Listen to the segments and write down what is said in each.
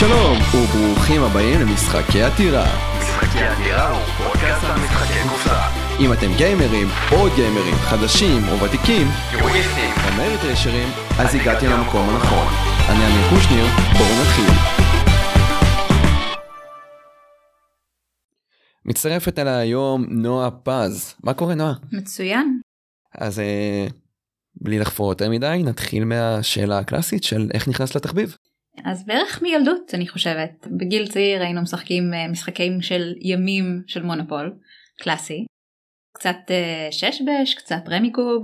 שלום, וברוכים הבאים למשחקי עתירה. משחקי הדירה הוא פודקאסט על משחקי קופסה. אם אתם גיימרים, או גיימרים, חדשים או ותיקים, יוריסטים. או מריטרשרים, אז הגעתי למקום הנכון. אני אמיר קושניר, בואו נתחיל. מצטרפת אליי היום נועה פז. מה קורה נועה? מצוין. אז אה, בלי לחפור יותר מדי, נתחיל מהשאלה הקלאסית של איך נכנס לתחביב. אז בערך מילדות אני חושבת. בגיל צעיר היינו משחקים אה, משחקים של ימים של מונופול, קלאסי. קצת אה, שש-בש, קצת רמיקוב.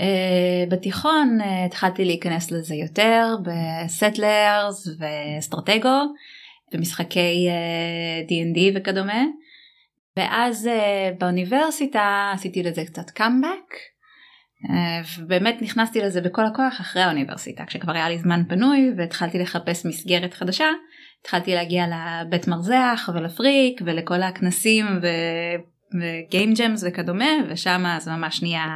אה, בתיכון התחלתי להיכנס לזה יותר ב Settlers ו Stratego, במשחקי D&D וכדומה. ואז באוניברסיטה עשיתי לזה קצת קאמבק. אה, ובאמת נכנסתי לזה בכל הכוח אחרי האוניברסיטה כשכבר היה לי זמן פנוי והתחלתי לחפש מסגרת חדשה התחלתי להגיע לבית מרזח ולפריק ולכל הכנסים וגיים ג'מס וכדומה ושם זה ממש נהיה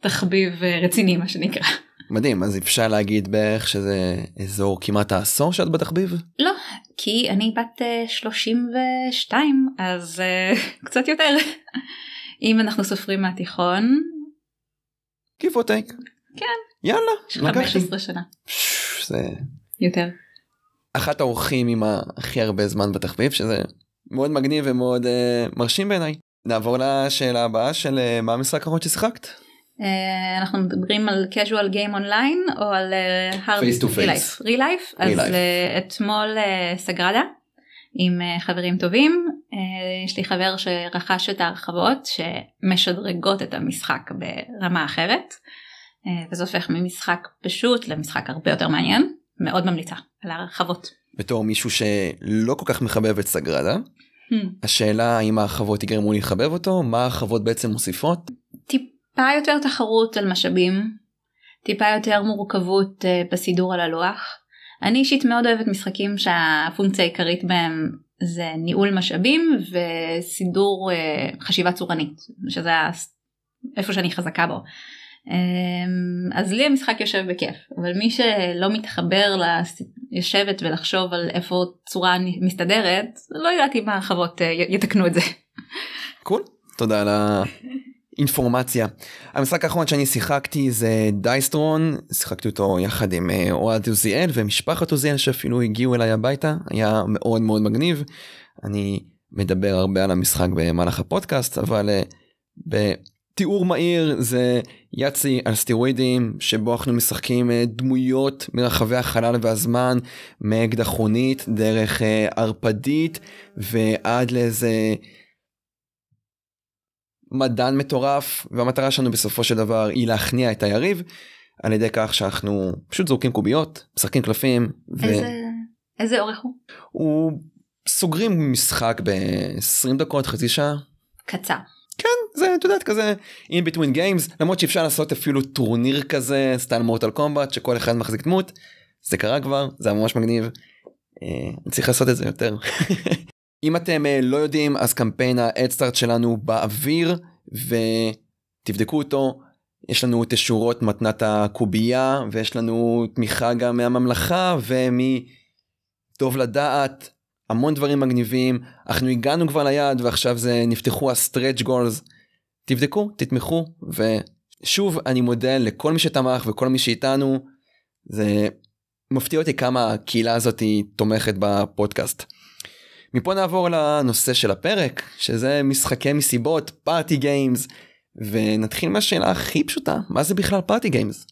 תחביב אה, רציני מה שנקרא. מדהים, אז אפשר להגיד בערך שזה אזור כמעט העשור שאת בתחביב? לא כי אני בת אה, 32 אז אה, קצת יותר אם אנחנו סופרים מהתיכון give or take. כן יאללה, לקחתי. 15 שנה זה יותר. אחת האורחים עם הכי הרבה זמן בתחביב שזה מאוד מגניב ומאוד uh, מרשים בעיניי. נעבור לשאלה הבאה של uh, מה המשחק האחרון ששיחקת? אה, אנחנו מדברים על casual game online או על אה, hard Face to real face. life? real life אז. אה, אתמול אה, סגרדה עם אה, חברים טובים אה, יש לי חבר שרכש את ההרחבות שמשדרגות את המשחק ברמה אחרת אה, וזה הופך ממשחק פשוט למשחק הרבה יותר מעניין מאוד ממליצה על ההרחבות. בתור מישהו שלא כל כך מחבב את סגרדה Hmm. השאלה האם ההרחבות יגרמו לי לחבב אותו מה ההרחבות בעצם מוסיפות טיפה יותר תחרות על משאבים, טיפה יותר מורכבות בסידור על הלוח. אני אישית מאוד אוהבת משחקים שהפונקציה העיקרית בהם זה ניהול משאבים וסידור אה, חשיבה צורנית, שזה איפה שאני חזקה בו. אמ, אז לי המשחק יושב בכיף, אבל מי שלא מתחבר לשבת ולחשוב על איפה צורה מסתדרת, לא יודעת אם ההרחבות אה, יתקנו את זה. קול תודה על האינפורמציה. המשחק האחרון שאני שיחקתי זה דייסטרון שיחקתי אותו יחד עם אה, אוהד עוזיאל ומשפחת עוזיאל שאפילו הגיעו אליי הביתה היה מאוד מאוד מגניב. אני מדבר הרבה על המשחק במהלך הפודקאסט אבל אה, בתיאור מהיר זה יאצי על סטירואידים שבו אנחנו משחקים אה, דמויות מרחבי החלל והזמן מאקדחונית דרך ערפדית ועד לאיזה מדען מטורף והמטרה שלנו בסופו של דבר היא להכניע את היריב על ידי כך שאנחנו פשוט זורקים קוביות משחקים קלפים איזה, איזה אורך הוא? והוא סוגרים משחק ב-20 דקות חצי שעה קצר. זה את יודעת כזה in between games למרות שאפשר לעשות אפילו טורניר כזה סטייל Mortal Kombat שכל אחד מחזיק דמות זה קרה כבר זה ממש מגניב. אה, צריך לעשות את זה יותר. אם אתם אה, לא יודעים אז קמפיין ה Headstart שלנו באוויר ותבדקו אותו. יש לנו את השורות מתנת הקובייה ויש לנו תמיכה גם מהממלכה ומטוב לדעת המון דברים מגניבים. אנחנו הגענו כבר ליעד ועכשיו זה נפתחו ה stretch goals תבדקו תתמכו ושוב אני מודה לכל מי שתמך וכל מי שאיתנו. זה מפתיע אותי כמה הקהילה הזאת תומכת בפודקאסט. מפה נעבור לנושא של הפרק שזה משחקי מסיבות party games ונתחיל מהשאלה הכי פשוטה מה זה בכלל party games.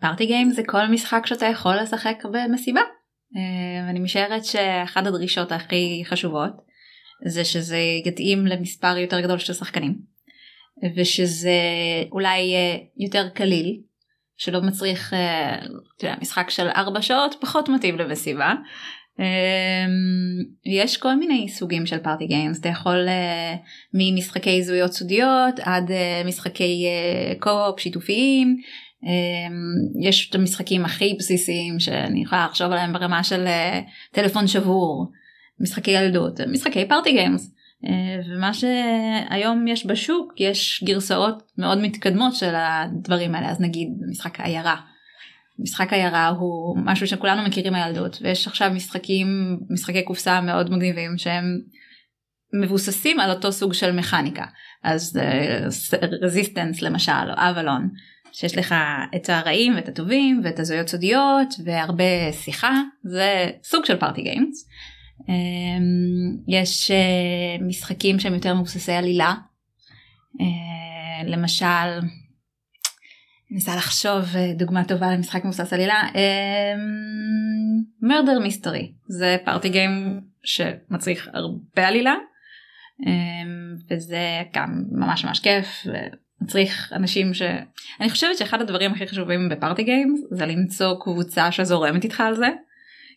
פארטי גיים זה כל משחק שאתה יכול לשחק במסיבה. אה, ואני משערת שאחת הדרישות הכי חשובות זה שזה יתאים למספר יותר גדול של שחקנים. ושזה אולי יהיה יותר קליל. שלא מצריך אה, יודע, משחק של ארבע שעות פחות מתאים למסיבה. אמ, יש כל מיני סוגים של פארטי גיימס. אתה יכול אה, ממשחקי זהויות סודיות עד אה, משחקי אה, קו-אופ שיתופיים. אמ, יש את המשחקים הכי בסיסיים שאני יכולה לחשוב עליהם ברמה של טלפון שבור משחקי ילדות משחקי פארטי גיימס. ומה שהיום יש בשוק יש גרסאות מאוד מתקדמות של הדברים האלה. אז נגיד משחק העיירה משחק עיירה הוא משהו שכולנו מכירים מהילדות ויש עכשיו משחקים משחקי קופסה מאוד מגניבים שהם מבוססים על אותו סוג של מכניקה אז Resistance למשל או אבלון שיש לך את הרעים ואת הטובים ואת הזהויות סודיות והרבה שיחה זה סוג של party games. יש אה, משחקים שהם יותר מבוססי עלילה אה, למשל אנסה לחשוב אה, דוגמה טובה למשחק מבוסס עלילה murder mystery זה party game שמצריך הרבה עלילה וזה גם ממש ממש כיף מצריך אנשים ש... אני חושבת שאחד הדברים הכי חשובים ב party games זה למצוא קבוצה שזורמת איתך על זה.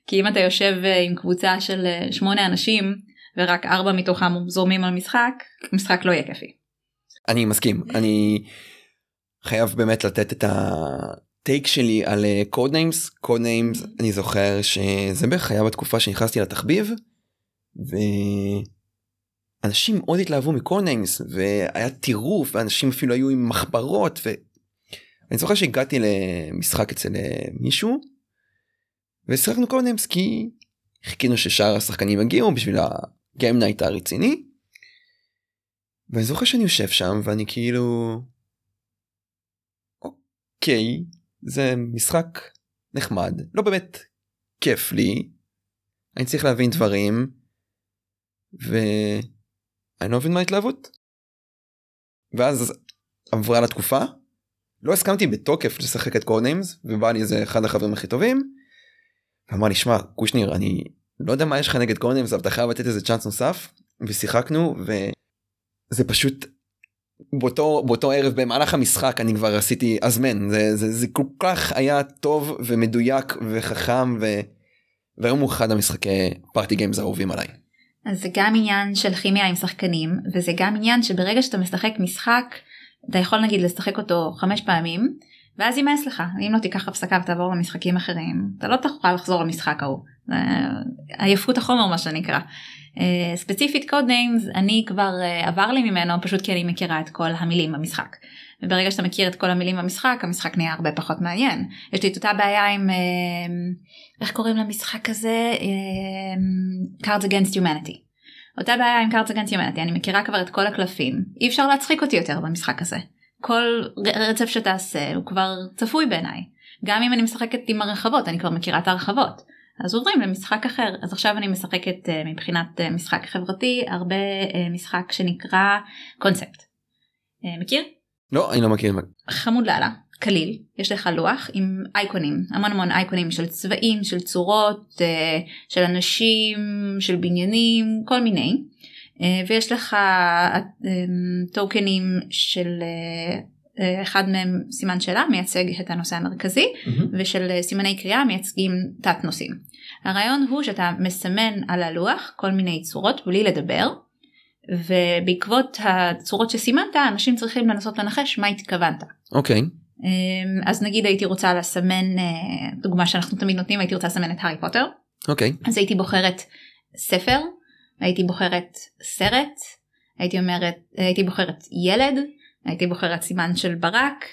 כי אם אתה יושב אה, עם קבוצה של אה, שמונה אנשים ורק ארבע מתוכם זורמים על משחק, משחק לא יהיה כיפי. אני מסכים אני חייב באמת לתת את ה take שלי על Codenames Codenames אני זוכר שזה בערך היה בתקופה שנכנסתי לתחביב. ו... אנשים מאוד התלהבו מ Codenames והיה טירוף ואנשים אפילו היו עם מחברות ואני זוכר שהגעתי למשחק אצל אה, מישהו ושיחקנו Codenames כי חיכינו ששאר השחקנים יגיעו בשביל ה game night הרציני. ואני זוכר שאני יושב שם ואני כאילו אוקיי זה משחק נחמד לא באמת כיף לי אני צריך להבין דברים. ו... אני לא מבין מה ההתלהבות. ואז עברה לתקופה לא הסכמתי בתוקף לשחק את Codenames ובא לי איזה אחד החברים הכי טובים. אמר לי שמע קושניר אני לא יודע מה יש לך נגד Codenames אבל אתה חייב לתת איזה צ'אנס נוסף ושיחקנו וזה פשוט באותו באותו ערב במהלך המשחק אני כבר עשיתי הזמנה זה, זה, זה כל כך היה טוב ומדויק וחכם ו... והיום הוא אחד המשחקי party games האהובים עליי. אז זה גם עניין של כימיה עם שחקנים וזה גם עניין שברגע שאתה משחק משחק אתה יכול נגיד לשחק אותו חמש פעמים ואז יימאס לך אם לא תיקח הפסקה ותעבור למשחקים אחרים אתה לא תוכל לחזור למשחק ההוא עייפות החומר מה שנקרא. אה, ספציפית Codenames אני כבר אה, עבר לי ממנו פשוט כי אני מכירה את כל המילים במשחק. וברגע שאתה מכיר את כל המילים במשחק המשחק נהיה הרבה פחות מעניין. יש לי את אותה בעיה עם uh, איך קוראים למשחק הזה uh, cards against humanity. אותה בעיה עם cards against humanity אני מכירה כבר את כל הקלפים אי אפשר להצחיק אותי יותר במשחק הזה. כל רצף שתעשה הוא כבר צפוי בעיניי. גם אם אני משחקת עם הרחבות אני כבר מכירה את הרחבות. אז עוברים למשחק אחר אז עכשיו אני משחקת uh, מבחינת uh, משחק חברתי הרבה uh, משחק שנקרא קונספט. מכיר? לא אני לא מכיר. חמוד לאללה קליל יש לך לוח עם אייקונים המון המון אייקונים של צבעים של צורות של אנשים של בניינים כל מיני ויש לך טוקנים של אחד מהם סימן שאלה מייצג את הנושא המרכזי mm-hmm. ושל סימני קריאה מייצגים תת נושאים. הרעיון הוא שאתה מסמן על הלוח כל מיני צורות בלי לדבר ובעקבות הצורות שסימנת אנשים צריכים לנסות לנחש מה התכוונת. אוקיי. Okay. אז נגיד הייתי רוצה לסמן אה, דוגמה שאנחנו תמיד נותנים הייתי רוצה לסמן את הארי פוטר. אוקיי. Okay. אז הייתי בוחרת ספר הייתי בוחרת סרט הייתי אומרת הייתי בוחרת ילד הייתי בוחרת סימן של ברק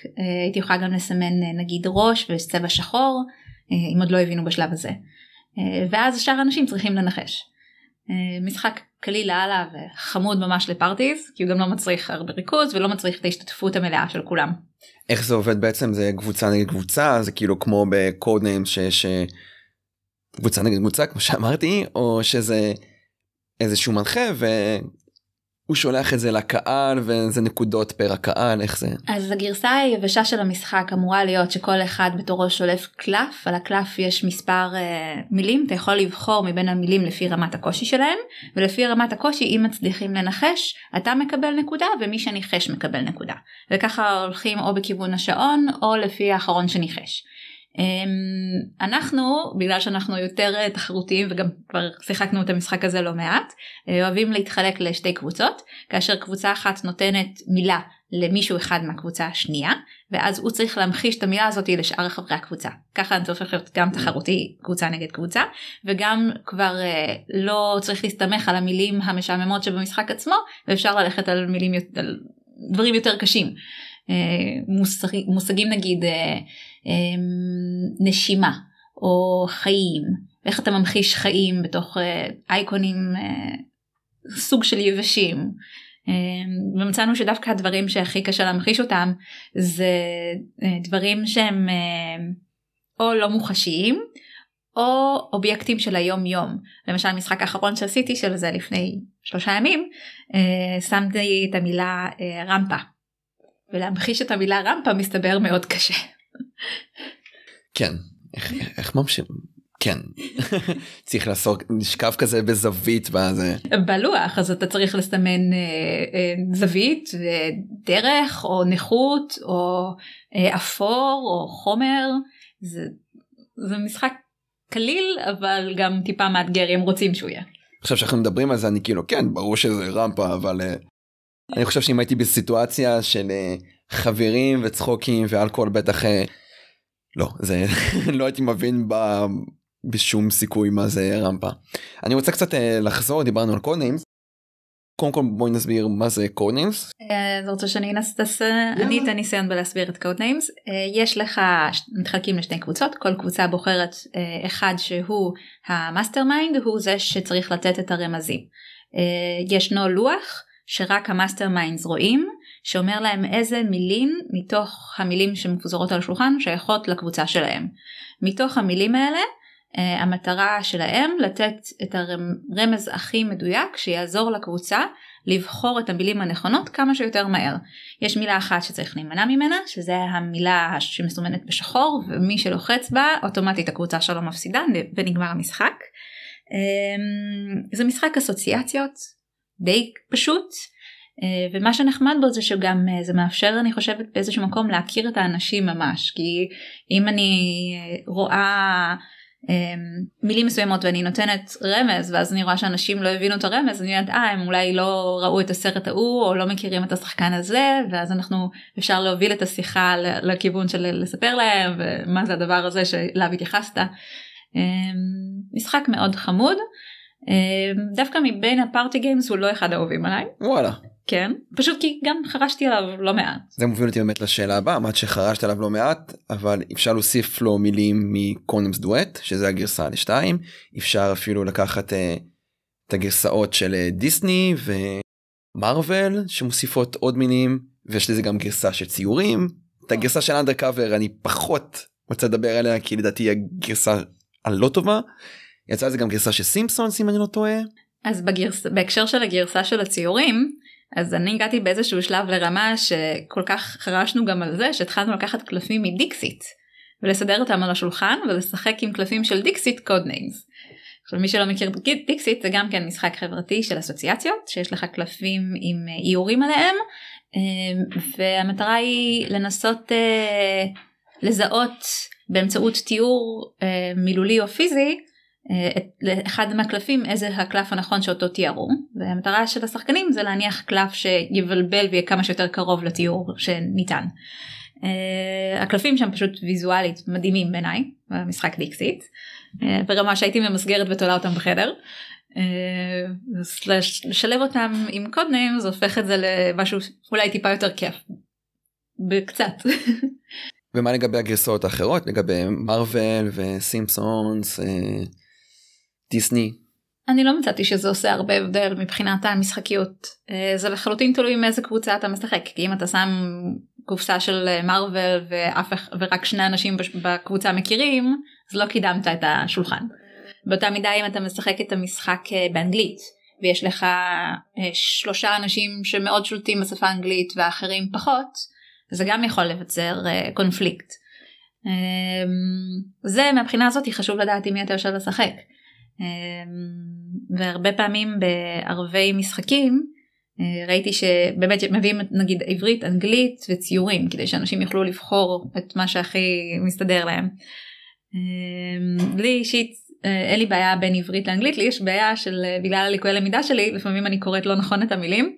הייתי יכולה גם לסמן אה, נגיד ראש וצבע שחור אה, אם עוד לא הבינו בשלב הזה. ואז שאר האנשים צריכים לנחש. משחק קליל לאללה וחמוד ממש לפארטיז כי הוא גם לא מצריך הרבה ריכוז ולא מצריך את ההשתתפות המלאה של כולם. איך זה עובד בעצם זה קבוצה נגד קבוצה זה כאילו כמו בקוד ניים שיש קבוצה נגד קבוצה כמו שאמרתי או שזה איזשהו מנחה הוא שולח את זה לקהל וזה נקודות פר הקהל איך זה אז הגרסה היבשה של המשחק אמורה להיות שכל אחד בתורו שולף קלף על הקלף יש מספר uh, מילים אתה יכול לבחור מבין המילים לפי רמת הקושי שלהם ולפי רמת הקושי אם מצליחים לנחש אתה מקבל נקודה ומי שניחש מקבל נקודה וככה הולכים או בכיוון השעון או לפי האחרון שניחש. אמ, אנחנו בגלל שאנחנו יותר אה, תחרותיים וגם כבר שיחקנו את המשחק הזה לא מעט אה, אוהבים להתחלק לשתי קבוצות כאשר קבוצה אחת נותנת מילה למישהו אחד מהקבוצה השנייה ואז הוא צריך להמחיש את המילה הזאת לשאר חברי הקבוצה. ככה זה הופך להיות גם תחרותי קבוצה נגד קבוצה וגם כבר אה, לא צריך להסתמך על המילים המשעממות שבמשחק עצמו ואפשר ללכת על מילים על דברים יותר קשים. מושגים נגיד אמ, נשימה או חיים ואיך אתה ממחיש חיים בתוך אה, אייקונים אה, סוג של יבשים. אמ, ומצאנו שדווקא הדברים שהכי קשה להמחיש אותם זה אה, דברים שהם או לא מוחשיים או אובייקטים של היום יום למשל המשחק האחרון שעשיתי של זה לפני שלושה ימים שמתי את המילה רמפה ולהמחיש את המילה רמפה מסתבר מאוד קשה. כן. איך, איך ממשיך? כן. צריך לעשות נשכב כזה בזווית וזה בלוח אז אתה צריך לסמן אה, אה, זווית ודרך או נכות או אה, אפור או חומר. זה, זה משחק קליל אבל גם טיפה מאתגר אם רוצים שהוא יהיה. עכשיו שאנחנו מדברים על זה אני כאילו כן ברור שזה רמפה אבל uh, אני חושב שאם הייתי בסיטואציה של uh, חברים וצחוקים ואלכוהול בטח uh, לא זה לא הייתי מבין ב... בשום סיכוי מה זה רמפה. אני רוצה קצת uh, לחזור דיברנו על קודנימס. קודם כל בואי נסביר מה זה קודנימס. אתה רוצה שאני אנסה אני אתן ניסיון בלהסביר את Codenames יש לך מתחלקים לשתי קבוצות כל קבוצה בוחרת אחד שהוא ה mastermind הוא זה שצריך לתת את הרמזים. ישנו לוח שרק ה masterminds רואים שאומר להם איזה מילים מתוך המילים שמפוזרות על השולחן שייכות לקבוצה שלהם. מתוך המילים האלה אה, המטרה שלהם לתת את הרמז הכי מדויק שיעזור לקבוצה לבחור את המילים הנכונות כמה שיותר מהר. יש מילה אחת שצריך להימנע ממנה שזה המילה שמסומנת בשחור ומי שלוחץ בה אוטומטית הקבוצה שלו מפסידה ונגמר המשחק. Um, זה משחק אסוציאציות די פשוט. אה, ומה שנחמד בו זה שגם אה, זה מאפשר אני חושבת באיזשהו מקום להכיר את האנשים ממש כי אם אני אה, רואה מילים מסוימות ואני נותנת רמז ואז אני רואה שאנשים לא הבינו את הרמז אני יודעת אה הם אולי לא ראו את הסרט ההוא או לא מכירים את השחקן הזה ואז אנחנו אפשר להוביל את השיחה לכיוון של לספר להם ומה זה הדבר הזה שאליו התייחסת. משחק מאוד חמוד דווקא מבין הפארטי גיימס הוא לא אחד האהובים עליי. וואלה. כן פשוט כי גם חרשתי עליו לא מעט. זה מוביל אותי באמת לשאלה הבאה אמרת שחרשת עליו לא מעט אבל אפשר להוסיף לו מילים מקונמס דואט שזה הגרסה לשתיים אפשר אפילו לקחת uh, את הגרסאות של uh, דיסני ו Marvel שמוסיפות עוד מילים ויש לזה גם גרסה של ציורים את הגרסה של undercover אני פחות רוצה לדבר עליה כי לדעתי היא הגרסה הלא טובה. יצא לזה גם גרסה של Simpsons אם אני לא טועה. אז בגרס... בהקשר של הגרסה של הציורים אז אני הגעתי באיזשהו שלב לרמה שכל כך חרשנו גם על זה שהתחלנו לקחת קלפים מ Dixit ולסדר אותם על השולחן ולשחק עם קלפים של Dixit Codenames. מי שלא מכיר דיקסיט זה גם כן משחק חברתי של אסוציאציות שיש לך קלפים עם איורים עליהם אה, והמטרה היא לנסות אה, לזהות באמצעות תיאור אה, מילולי או פיזי לאחד מהקלפים איזה הקלף הנכון שאותו תיארו והמטרה של השחקנים זה להניח קלף שיבלבל ויהיה כמה שיותר קרוב לתיאור שניתן. Uh, הקלפים שם פשוט ויזואלית מדהימים בעיניי במשחק דיקסית uh, ברמה שהייתי ממסגרת ותולה אותם בחדר. Uh, לשלב אותם עם קודניים זה הופך את זה למשהו אולי טיפה יותר כיף. בקצת. ומה לגבי הגרסאות האחרות לגבי מרוויל וסימפסונס דיסני. אני לא מצאתי שזה עושה הרבה הבדל מבחינת המשחקיות אה, זה לחלוטין תלוי מאיזה קבוצה אתה משחק כי אם אתה שם קופסה של מרוויל ואף ורק שני אנשים בקבוצה מכירים אז לא קידמת את השולחן. באותה מידה אם אתה משחק את המשחק אה, באנגלית ויש לך אה, שלושה אנשים שמאוד שולטים בשפה האנגלית ואחרים פחות זה גם יכול לבצר קונפליקט. זה מהבחינה הזאת חשוב לדעת עם מי אתה יושב לשחק. אמ, והרבה פעמים בערבי משחקים אה, ראיתי שבאמת מביאים נגיד עברית אנגלית וציורים כדי שאנשים יוכלו לבחור את מה שהכי מסתדר להם. אמ, לי אישית אה, אין לי בעיה בין עברית לאנגלית לי יש בעיה של אה, בגלל הליקויי למידה שלי לפעמים אני קוראת לא נכון את המילים.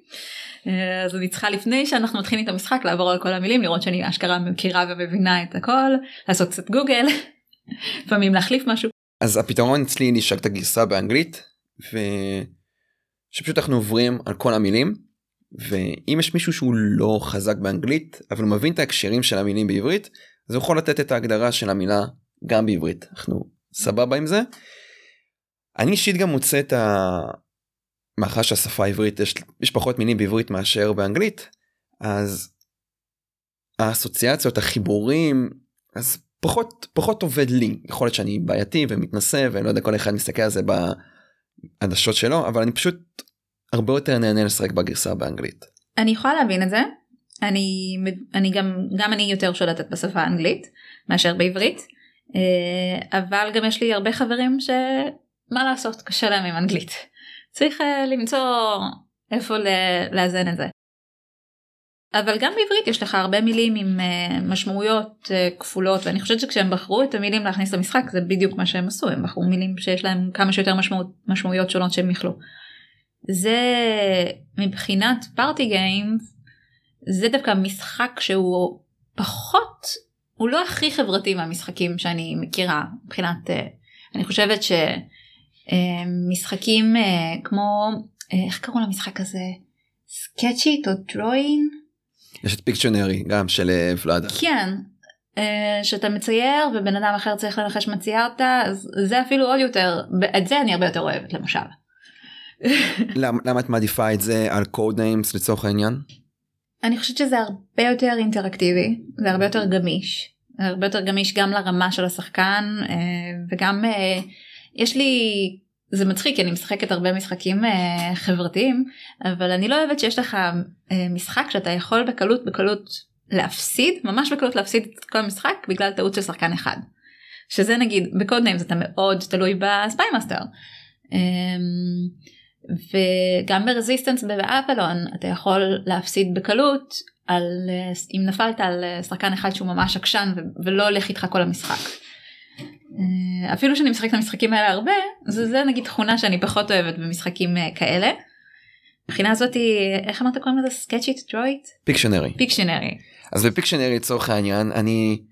אז אני צריכה לפני שאנחנו מתחילים את המשחק לעבור על כל המילים לראות שאני אשכרה מכירה ומבינה את הכל לעשות קצת גוגל לפעמים להחליף משהו אז הפתרון אצלי נשאר את הגרסה באנגלית ושפשוט אנחנו עוברים על כל המילים ואם יש מישהו שהוא לא חזק באנגלית אבל הוא מבין את ההקשרים של המילים בעברית אז הוא יכול לתת את ההגדרה של המילה גם בעברית אנחנו סבבה עם זה. אני אישית גם מוצא את ה... מאחר שהשפה העברית יש, יש פחות מילים בעברית מאשר באנגלית אז האסוציאציות החיבורים אז פחות פחות עובד לי יכול להיות שאני בעייתי ומתנשא ולא יודע כל אחד מסתכל על זה בעדשות שלו אבל אני פשוט הרבה יותר נהנה לשחק בגרסה באנגלית. אני יכולה להבין את זה. אני אני גם גם אני יותר שולטת בשפה האנגלית מאשר בעברית אה, אבל גם יש לי הרבה חברים שמה לעשות קשה להם עם אנגלית. צריך אה, למצוא איפה לאזן את זה. אבל גם בעברית יש לך הרבה מילים עם uh, משמעויות uh, כפולות ואני חושבת שכשהם בחרו את המילים להכניס למשחק זה בדיוק מה שהם עשו הם בחרו מילים שיש להם כמה שיותר משמעות, משמעויות שונות שהם יכלו. זה מבחינת party games זה דווקא משחק שהוא פחות הוא לא הכי חברתי מהמשחקים שאני מכירה מבחינת אה, אני חושבת שמשחקים כמו איך קראו למשחק הזה Sketch It או Draw It יש את Pictionary גם של אה, Vlaada. כן. אה, שאתה מצייר ובן אדם אחר צריך לנחש מה ציירת אז זה אפילו עוד יותר את זה אני הרבה יותר אוהבת למשל. למה, למה את מעדיפה את זה על Codenames לצורך העניין? אני חושבת שזה הרבה יותר אינטראקטיבי זה הרבה יותר גמיש הרבה יותר גמיש גם לרמה של השחקן אה, וגם יש לי זה מצחיק כי אני משחקת הרבה משחקים אה, חברתיים אבל אני לא אוהבת שיש לך אה, משחק שאתה יכול בקלות בקלות להפסיד ממש בקלות להפסיד את כל המשחק בגלל טעות של שחקן אחד. שזה נגיד ב Codenames אתה מאוד תלוי ב spymaster. אמ, וגם ב Resistance ב Avalon אתה יכול להפסיד בקלות על אם נפלת על שחקן אחד שהוא ממש עקשן ולא הולך איתך כל המשחק. אה, אפילו שאני משחקת המשחקים האלה הרבה זה, זה נגיד תכונה שאני פחות אוהבת במשחקים אה, כאלה. מבחינה זאתי איך אמרת קוראים לזה Sketch It Draw It? Pictionary. Pictionary. אז ב Pictionary לצורך העניין אני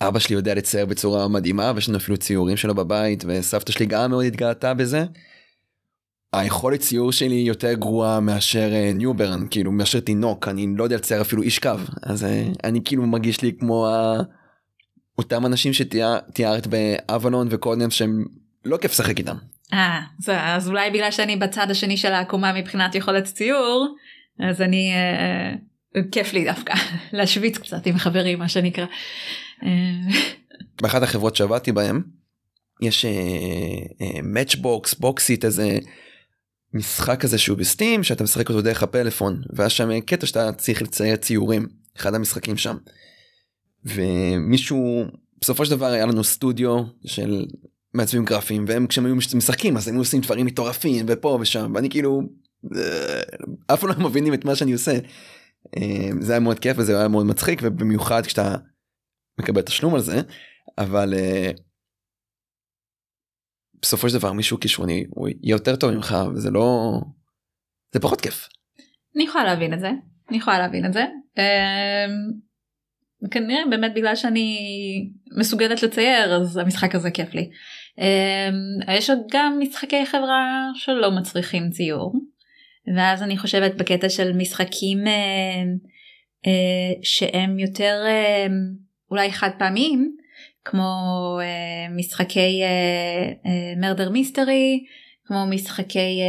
אבא שלי יודע לצייר בצורה מדהימה ויש לנו אפילו ציורים שלו בבית וסבתא שלי גם מאוד התגאתה בזה. היכולת ציור שלי יותר גרועה מאשר newborn אה, כאילו מאשר תינוק אני לא יודע לצייר אפילו איש קו אז אני כאילו מרגיש לי כמו אותם אנשים שתיארת באבלון וקודם שהם לא כיף לשחק איתם. אה, אז אולי בגלל שאני בצד השני של העקומה מבחינת יכולת ציור אז אני אה, אה כיף לי דווקא להשוויץ קצת עם חברים מה שנקרא. אה, באחת החברות שעבדתי בהם יש מאצ'בוקס אה, בוקסיט איזה משחק כזה שהוא ב Steam שאתה משחק אותו דרך הפלאפון והיה שם קטע שאתה צריך לצייר ציורים אחד המשחקים שם. ומישהו בסופו של דבר היה לנו סטודיו של מעצבים גרפיים והם כשהם היו משחקים אז היינו עושים דברים מטורפים ופה ושם ואני כאילו אה, אף פעם לא מבינים את מה שאני עושה. אה, זה היה מאוד כיף וזה היה מאוד מצחיק ובמיוחד כשאתה מקבל תשלום על זה אבל אה, בסופו של דבר מישהו כישרוני הוא יהיה יותר טוב ממך וזה לא זה פחות כיף. אני יכולה להבין את זה אני יכולה להבין את זה. כנראה באמת בגלל שאני מסוגלת לצייר אז המשחק הזה כיף לי. אמ, יש עוד גם משחקי חברה שלא מצריכים ציור ואז אני חושבת בקטע של משחקים אה, אה, שהם יותר אה, אולי חד פעמיים כמו משחקי murder mystery כמו משחקי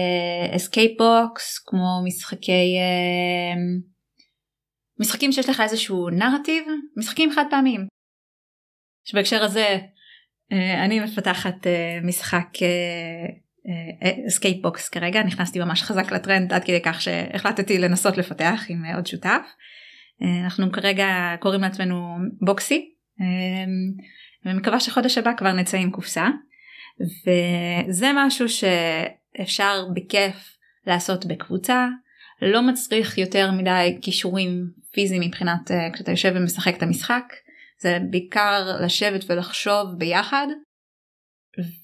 escape box כמו משחקי משחקים שיש לך איזשהו נרטיב? משחקים חד פעמים. שבהקשר הזה אה, אני מפתחת אה, משחק escape box אה, כרגע. נכנסתי ממש חזק לטרנד עד כדי כך שהחלטתי לנסות לפתח עם עוד שותף. אנחנו כרגע קוראים לעצמנו בוקסי. ומקווה שחודש הבא כבר נצא עם קופסה. וזה משהו שאפשר בכיף לעשות בקבוצה לא מצריך יותר מדי כישורים פיזיים מבחינת uh, כשאתה יושב ומשחק את המשחק זה בעיקר לשבת ולחשוב ביחד.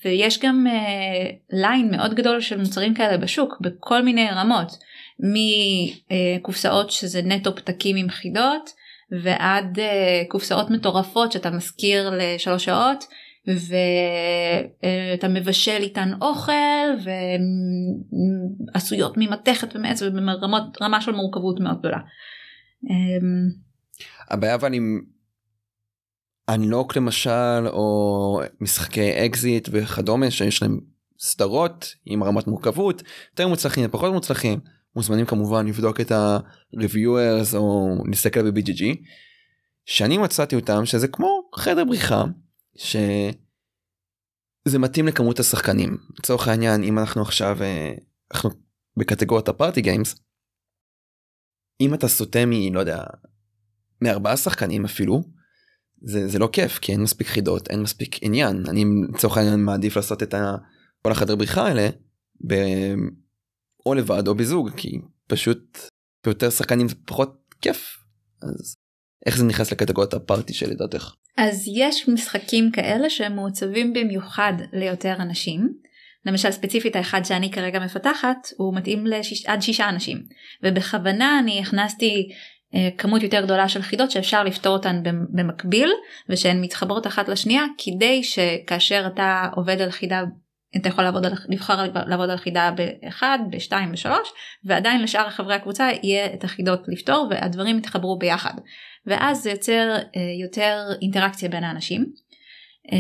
ויש גם uh, ליין מאוד גדול של מוצרים כאלה בשוק בכל מיני רמות מקופסאות שזה נטו פתקים עם חידות ועד uh, קופסאות מטורפות שאתה מזכיר לשלוש שעות ואתה מבשל איתן אוכל ועשויות ממתכת ומעץ וברמה של מורכבות מאוד גדולה. אמ, הבעיה אבל עם Unlock למשל או משחקי אקזיט וכדומה שיש להם סדרות עם רמת מורכבות יותר מוצלחים פחות מוצלחים מוזמנים כמובן לבדוק את ה-reviewers או להסתכל ב-BGG שאני מצאתי אותם שזה כמו חדר בריחה שזה מתאים לכמות השחקנים. לצורך העניין אם אנחנו עכשיו אה, אנחנו בקטגוריית הפארטי גיימס אם אתה סוטה מ... לא יודע מארבעה שחקנים אפילו זה, זה לא כיף כי אין מספיק חידות אין מספיק עניין. אני לצורך העניין מעדיף לעשות את ה... כל החדר בריחה האלה ב... או לבד או בזוג כי פשוט ביותר שחקנים זה פחות כיף. אז איך זה נכנס לקטגוריית הפארטי שלדעתך. אז יש משחקים כאלה שהם מעוצבים במיוחד ליותר אנשים. למשל ספציפית האחד שאני כרגע מפתחת הוא מתאים לשיש, עד שישה אנשים ובכוונה אני הכנסתי אה, כמות יותר גדולה של חידות שאפשר לפתור אותן במקביל ושהן מתחברות אחת לשנייה כדי שכאשר אתה עובד על חידה אתה יכול לעבוד על, לבחר לעבוד על חידה ב-1, ב-2, ב-3 ועדיין לשאר חברי הקבוצה יהיה את החידות לפתור והדברים יתחברו ביחד ואז זה יוצר אה, יותר אינטראקציה בין האנשים. אה,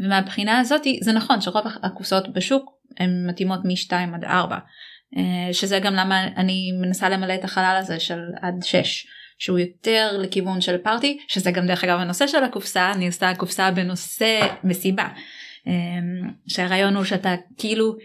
ומהבחינה הזאת זה נכון שרוב הקופסאות בשוק הן מתאימות מ-2 עד 4 אה, שזה גם למה אני מנסה למלא את החלל הזה של עד 6 שהוא יותר לכיוון של פארטי שזה גם דרך אגב הנושא של הקופסה אני עושה קופסה בנושא מסיבה אה, שהרעיון הוא שאתה כאילו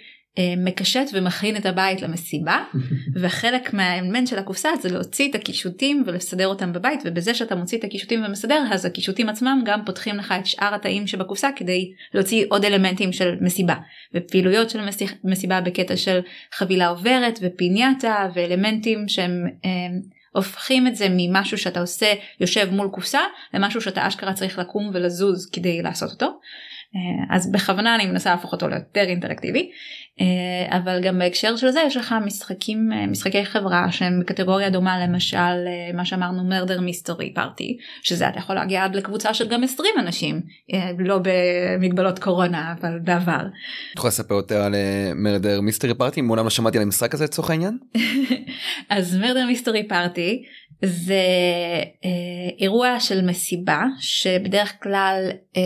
מקשט ומכין את הבית למסיבה וחלק מהאלמנט של הקופסה זה להוציא את הקישוטים ולסדר אותם בבית ובזה שאתה מוציא את הקישוטים ומסדר אז הקישוטים עצמם גם פותחים לך את שאר התאים שבקופסה כדי להוציא עוד אלמנטים של מסיבה ופעילויות של מסיבה בקטע של חבילה עוברת ופינייתה ואלמנטים שהם הם, אה, הופכים את זה ממשהו שאתה עושה יושב מול קופסה למשהו שאתה אשכרה צריך לקום ולזוז כדי לעשות אותו. אה, אז בכוונה אני מנסה להפוך אותו ליותר אינטראקטיבי אה, אבל גם בהקשר של זה יש לך משחקים אה, משחקי חברה שהם בקטגוריה דומה למשל מה שאמרנו מרדר מיסטרי פארטי שזה אתה יכול להגיע עד לקבוצה של גם 20 אנשים לא במגבלות קורונה אבל בעבר. את יכולה לספר יותר על מרדר מיסטרי פארטי מעולם לא שמעתי על המשחק הזה לצורך העניין. אז מרדר מיסטרי פארטי זה אה, אירוע של מסיבה שבדרך כלל אה,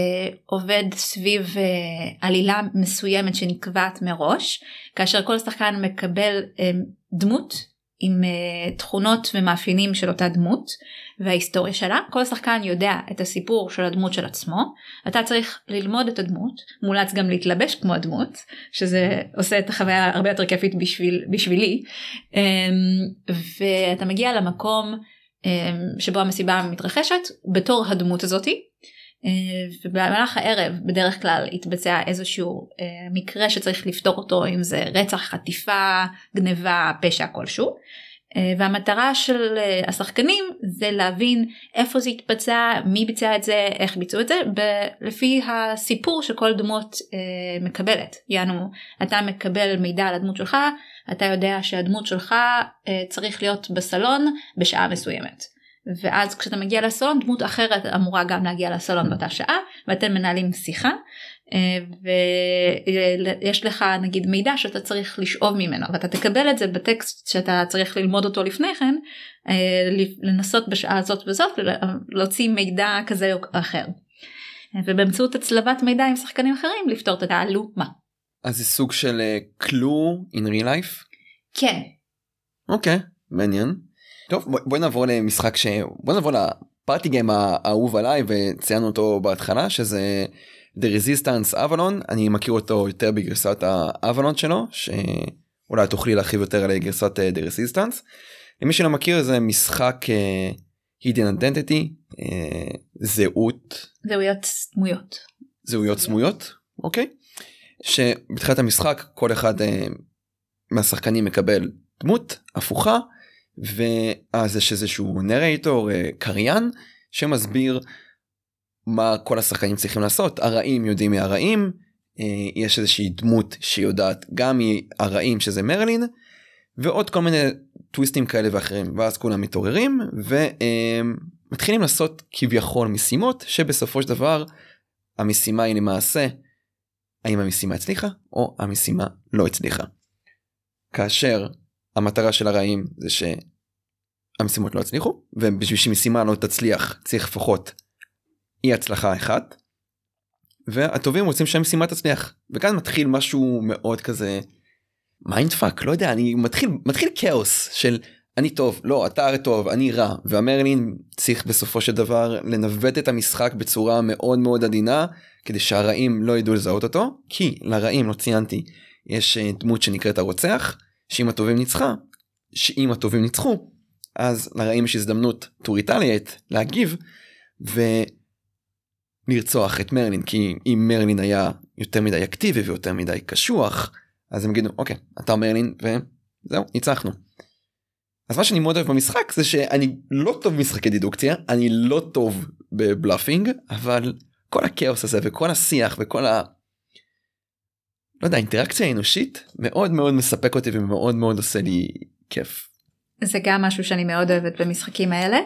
עובד סביב אה, עלילה מסוימת שנקבעת מראש כאשר כל שחקן מקבל אה, דמות עם אה, תכונות ומאפיינים של אותה דמות וההיסטוריה שלה כל שחקן יודע את הסיפור של הדמות של עצמו אתה צריך ללמוד את הדמות מולץ גם להתלבש כמו הדמות שזה עושה את החוויה הרבה יותר כיפית בשביל בשבילי אה, ואתה מגיע למקום אה, שבו המסיבה מתרחשת בתור הדמות הזאתי. ובמהלך הערב בדרך כלל יתבצע איזשהו מקרה שצריך לפתור אותו אם זה רצח חטיפה גניבה פשע כלשהו אה, והמטרה של אה, השחקנים זה להבין איפה זה התבצע, מי ביצע את זה, איך ביצעו את זה, לפי הסיפור שכל דמות אה, מקבלת. יענו, אתה מקבל מידע על הדמות שלך, אתה יודע שהדמות שלך אה, צריך להיות בסלון בשעה מסוימת. ואז כשאתה מגיע לסלון דמות אחרת אמורה גם להגיע לסלון באותה שעה ואתם מנהלים שיחה אה, ויש לך נגיד מידע שאתה צריך לשאוב ממנו ואתה תקבל את זה בטקסט שאתה צריך ללמוד אותו לפני כן אה, לנסות בשעה הזאת וזאת להוציא מידע כזה או אחר. ובאמצעות הצלבת מידע עם שחקנים אחרים לפתור את התעלומה. אז זה סוג של קלו uh, in real life? כן. אוקיי, okay, מעניין. טוב בוא נעבור למשחק ש... בוא נעבור לפארטי גיים האהוב עליי וציינו אותו בהתחלה שזה The Resistance Avalon. אני מכיר אותו יותר בגרסת האבלון שלו שאולי תוכלי להרחיב יותר על גרסת אה, The Resistance. למי שלא מכיר זה משחק uh, Hidden Identity uh, זהות. זהויות סמויות. זהויות סמויות אוקיי? שבתחילת המשחק כל אחד uh, מהשחקנים מקבל דמות הפוכה ואז יש איזשהו נרייטור קריין שמסביר מה כל השחקנים צריכים לעשות הרעים יודעים מי הרעים אה, יש איזושהי דמות שיודעת גם מהרעים שזה מרלין ועוד כל מיני טוויסטים כאלה ואחרים ואז כולם מתעוררים ומתחילים לעשות כביכול משימות שבסופו של דבר המשימה היא למעשה האם המשימה הצליחה או המשימה לא הצליחה. כאשר המטרה של הרעים זה שהמשימות לא הצליחו ובשביל שמשימה לא תצליח צריך לפחות אי הצלחה אחת. והטובים רוצים שהמשימה תצליח וכאן מתחיל משהו מאוד כזה mindfuck לא יודע אני מתחיל מתחיל כאוס של אני טוב לא אתה הרי טוב אני רע והמרלין צריך בסופו של דבר לנווט את המשחק בצורה מאוד מאוד עדינה כדי שהרעים לא ידעו לזהות אותו כי לרעים לא ציינתי יש אה, דמות שנקראת הרוצח שאם הטובים ניצחה שאם הטובים ניצחו אז לרעים יש הזדמנות retaliate להגיב ולרצוח את מרלין כי אם מרלין היה יותר מדי אקטיבי ויותר מדי קשוח אז הם יגידו אוקיי אתה מרלין וזהו ניצחנו. אז מה שאני מאוד אוהב במשחק זה שאני לא טוב במשחקי דידוקציה אני לא טוב בבלאפינג אבל כל הכאוס הזה וכל השיח וכל ה... לא יודע אינטראקציה האנושית מאוד מאוד מספק אותי ומאוד מאוד עושה לי כיף. זה גם משהו שאני מאוד אוהבת במשחקים האלה.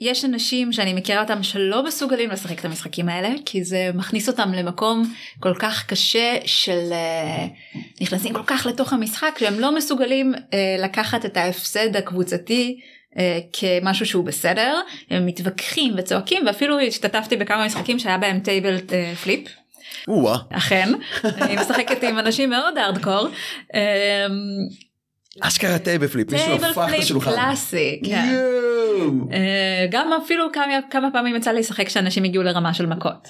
יש אנשים שאני מכירה אותם שלא מסוגלים לשחק את המשחקים האלה כי זה מכניס אותם למקום כל כך קשה של uh, נכנסים כל כך לתוך המשחק שהם לא מסוגלים uh, לקחת את ההפסד הקבוצתי uh, כמשהו שהוא בסדר הם מתווכחים וצועקים ואפילו השתתפתי בכמה משחקים שהיה בהם table flip. אכן אני משחקת עם אנשים מאוד ארדקור. אשכרה table flip, מישהו הפך את השולחן. קלאסי, כן. אה, גם אפילו כמה, כמה פעמים יצא לי לשחק כשאנשים הגיעו לרמה של מכות.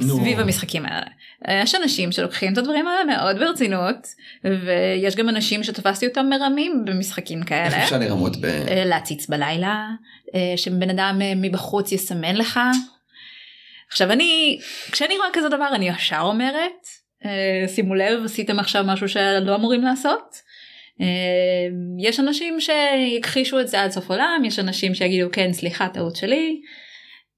סביב המשחקים האלה. אה, יש אנשים שלוקחים את הדברים האלה מאוד ברצינות ויש גם אנשים שתפסתי אותם מרמים במשחקים כאלה. איך אפשר לרמות ב... אה, להציץ בלילה, שבן אדם מבחוץ יסמן לך. עכשיו אני, כשאני רואה כזה דבר אני ישר אומרת, שימו לב עשיתם עכשיו משהו שלא אמורים לעשות. אמ, יש אנשים שיכחישו את זה עד סוף עולם יש אנשים שיגידו כן סליחה טעות שלי.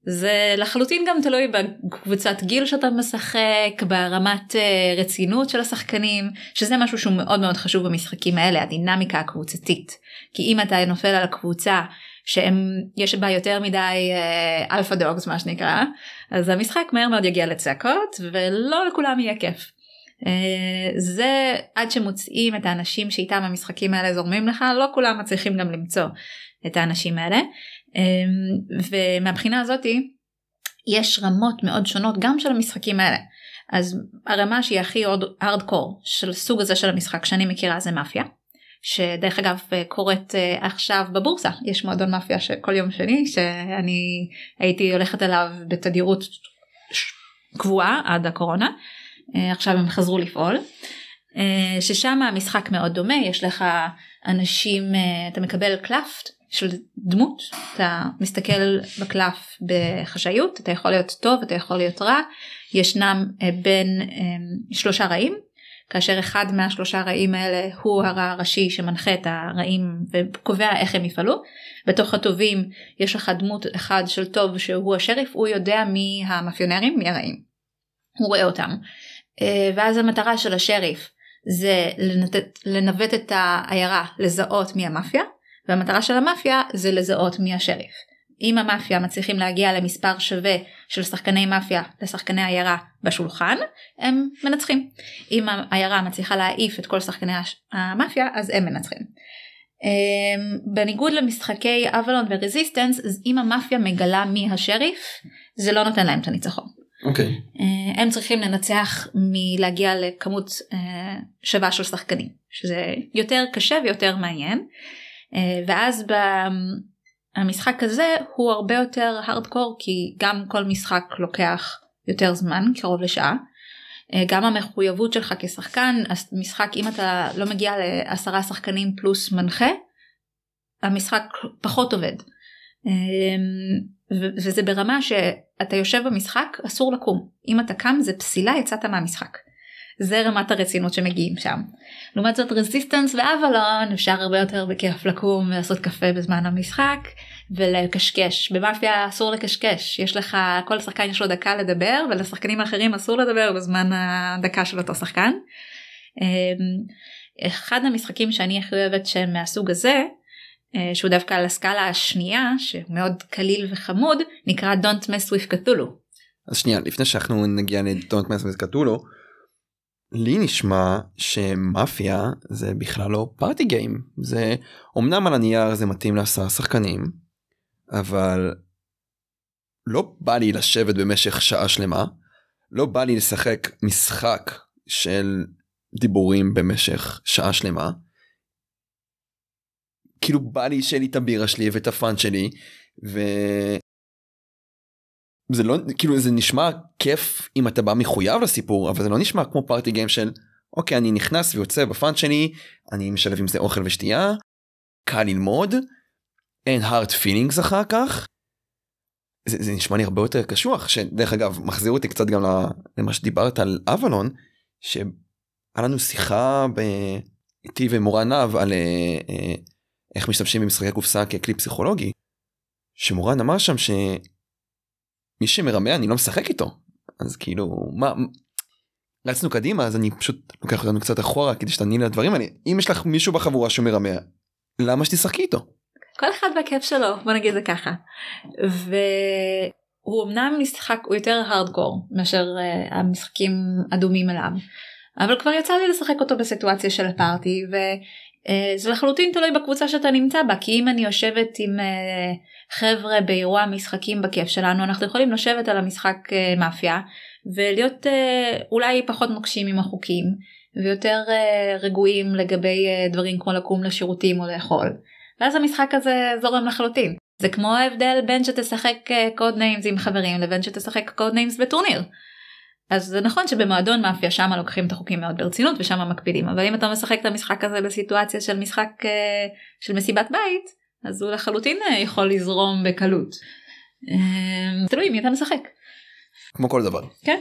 זה לחלוטין גם תלוי בקבוצת גיל שאתה משחק ברמת אה, רצינות של השחקנים שזה משהו שהוא מאוד מאוד חשוב במשחקים האלה הדינמיקה הקבוצתית כי אם אתה נופל על הקבוצה שהם יש בה יותר מדי alpha אה, dogs מה שנקרא. אז המשחק מהר מאוד יגיע לצעקות ולא לכולם יהיה כיף. אה, זה עד שמוצאים את האנשים שאיתם המשחקים האלה זורמים לך לא כולם מצליחים גם למצוא את האנשים האלה. אה, ומהבחינה הזאתי יש רמות מאוד שונות גם של המשחקים האלה. אז הרמה שהיא הכי ארדקור של סוג הזה של המשחק שאני מכירה זה מאפיה שדרך אגב אה, קורית עכשיו בבורסה. יש מועדון מאפיה שכל יום שני שאני הייתי הולכת אליו בתדירות קבועה עד הקורונה. אה, עכשיו הם חזרו לפעול. אה, ששם המשחק מאוד דומה יש לך אנשים אה, אתה מקבל קלף של דמות אתה מסתכל בקלף בחשאיות אתה יכול להיות טוב אתה יכול להיות רע. ישנם בין שלושה רעים כאשר אחד מהשלושה רעים האלה הוא הרע הראשי שמנחה את הרעים וקובע איך הם יפעלו. בתוך הטובים יש לך דמות אחד של טוב שהוא השריף הוא יודע מי המאפיונרים מי הרעים. הוא רואה אותם. אה, ואז המטרה של השריף זה לנתת, לנווט את העיירה לזהות מי המאפיה והמטרה של המאפיה זה לזהות מי השריף. אם המאפיה מצליחים להגיע למספר שווה של שחקני מאפיה לשחקני עיירה בשולחן הם מנצחים. אם העיירה מצליחה להעיף את כל שחקני המאפיה אז הם מנצחים. אמ, בניגוד למשחקי אבלון ורזיסטנס אז אם המאפיה מגלה מי השריף זה לא נותן להם את הניצחון. אוקיי. Okay. אה, הם צריכים לנצח מלהגיע לכמות אה, שווה של שחקנים שזה יותר קשה ויותר מעניין אה, ואז המשחק הזה הוא הרבה יותר הארדקור כי גם כל משחק לוקח יותר זמן קרוב לשעה. גם המחויבות שלך כשחקן משחק אם אתה לא מגיע לעשרה שחקנים פלוס מנחה המשחק פחות עובד. וזה ברמה שאתה יושב במשחק אסור לקום אם אתה קם זה פסילה יצאת מהמשחק. זה רמת הרצינות שמגיעים שם. לעומת זאת רזיסטנס ואבלון אפשר הרבה יותר בכיף לקום ולעשות קפה בזמן המשחק ולקשקש במאפיה אסור לקשקש יש לך כל שחקן יש לו דקה לדבר ולשחקנים האחרים אסור לדבר בזמן הדקה של אותו שחקן. אמ, אחד המשחקים שאני הכי אוהבת שהם מהסוג הזה אה, שהוא דווקא על הסקאלה השנייה שמאוד קליל וחמוד נקרא Don't mess with Cthulhu. אז שנייה לפני שאנחנו נגיע ל-Don't mess with Cthulhu לי נשמע שמאפיה זה בכלל לא פארטי גיים זה אמנם על הנייר זה מתאים לעשרה שחקנים אבל לא בא לי לשבת במשך שעה שלמה, לא בא לי לשחק משחק של דיבורים במשך שעה שלמה. כאילו בא לי שיהיה לי את הבירה שלי ואת הפאן שלי ו... זה לא כאילו זה נשמע כיף אם אתה בא מחויב לסיפור אבל זה לא נשמע כמו פארטי גיים של אוקיי אני נכנס ויוצא בפאן שלי אני משלב עם זה אוכל ושתייה קל ללמוד אין hard feelings אחר כך. זה, זה נשמע לי הרבה יותר קשוח שדרך אגב מחזיר אותי קצת גם למה שדיברת על אבלון שהיה לנו שיחה ב... איתי ומורן נב על אה, אה, איך משתמשים במשחקי קופסה ככלי פסיכולוגי. שמורן אמר שם שמי שמרמה אני לא משחק איתו אז כאילו מה רצנו קדימה אז אני פשוט לוקח אותנו קצת אחורה כדי שתעני לדברים האלה אם יש לך מישהו בחבורה שמרמה למה שתשחקי איתו. כל אחד בכיף שלו בוא נגיד זה ככה. והוא אמנם משחק הוא יותר הארדקור מאשר uh, המשחקים אדומים אליו. אבל כבר יצא לי לשחק אותו בסיטואציה של הפארטי וזה לחלוטין תלוי בקבוצה שאתה נמצא בה כי אם אני יושבת עם uh, חבר'ה באירוע משחקים בכיף שלנו אנחנו יכולים לשבת על המשחק uh, מאפיה ולהיות אולי פחות נוקשים עם החוקים ויותר רגועים לגבי דברים כמו לקום לשירותים או לאכול. ואז המשחק הזה זורם לחלוטין. זה כמו ההבדל בין שתשחק Codenames עם חברים לבין שתשחק Codenames בטורניר. אז זה נכון שבמועדון מאפיה שם לוקחים את החוקים מאוד ברצינות ושם מקפידים אבל אם אתה משחק את המשחק הזה בסיטואציה של משחק של מסיבת בית אז הוא לחלוטין יכול לזרום בקלות. תלוי מי אתה משחק. כמו כל דבר. כן.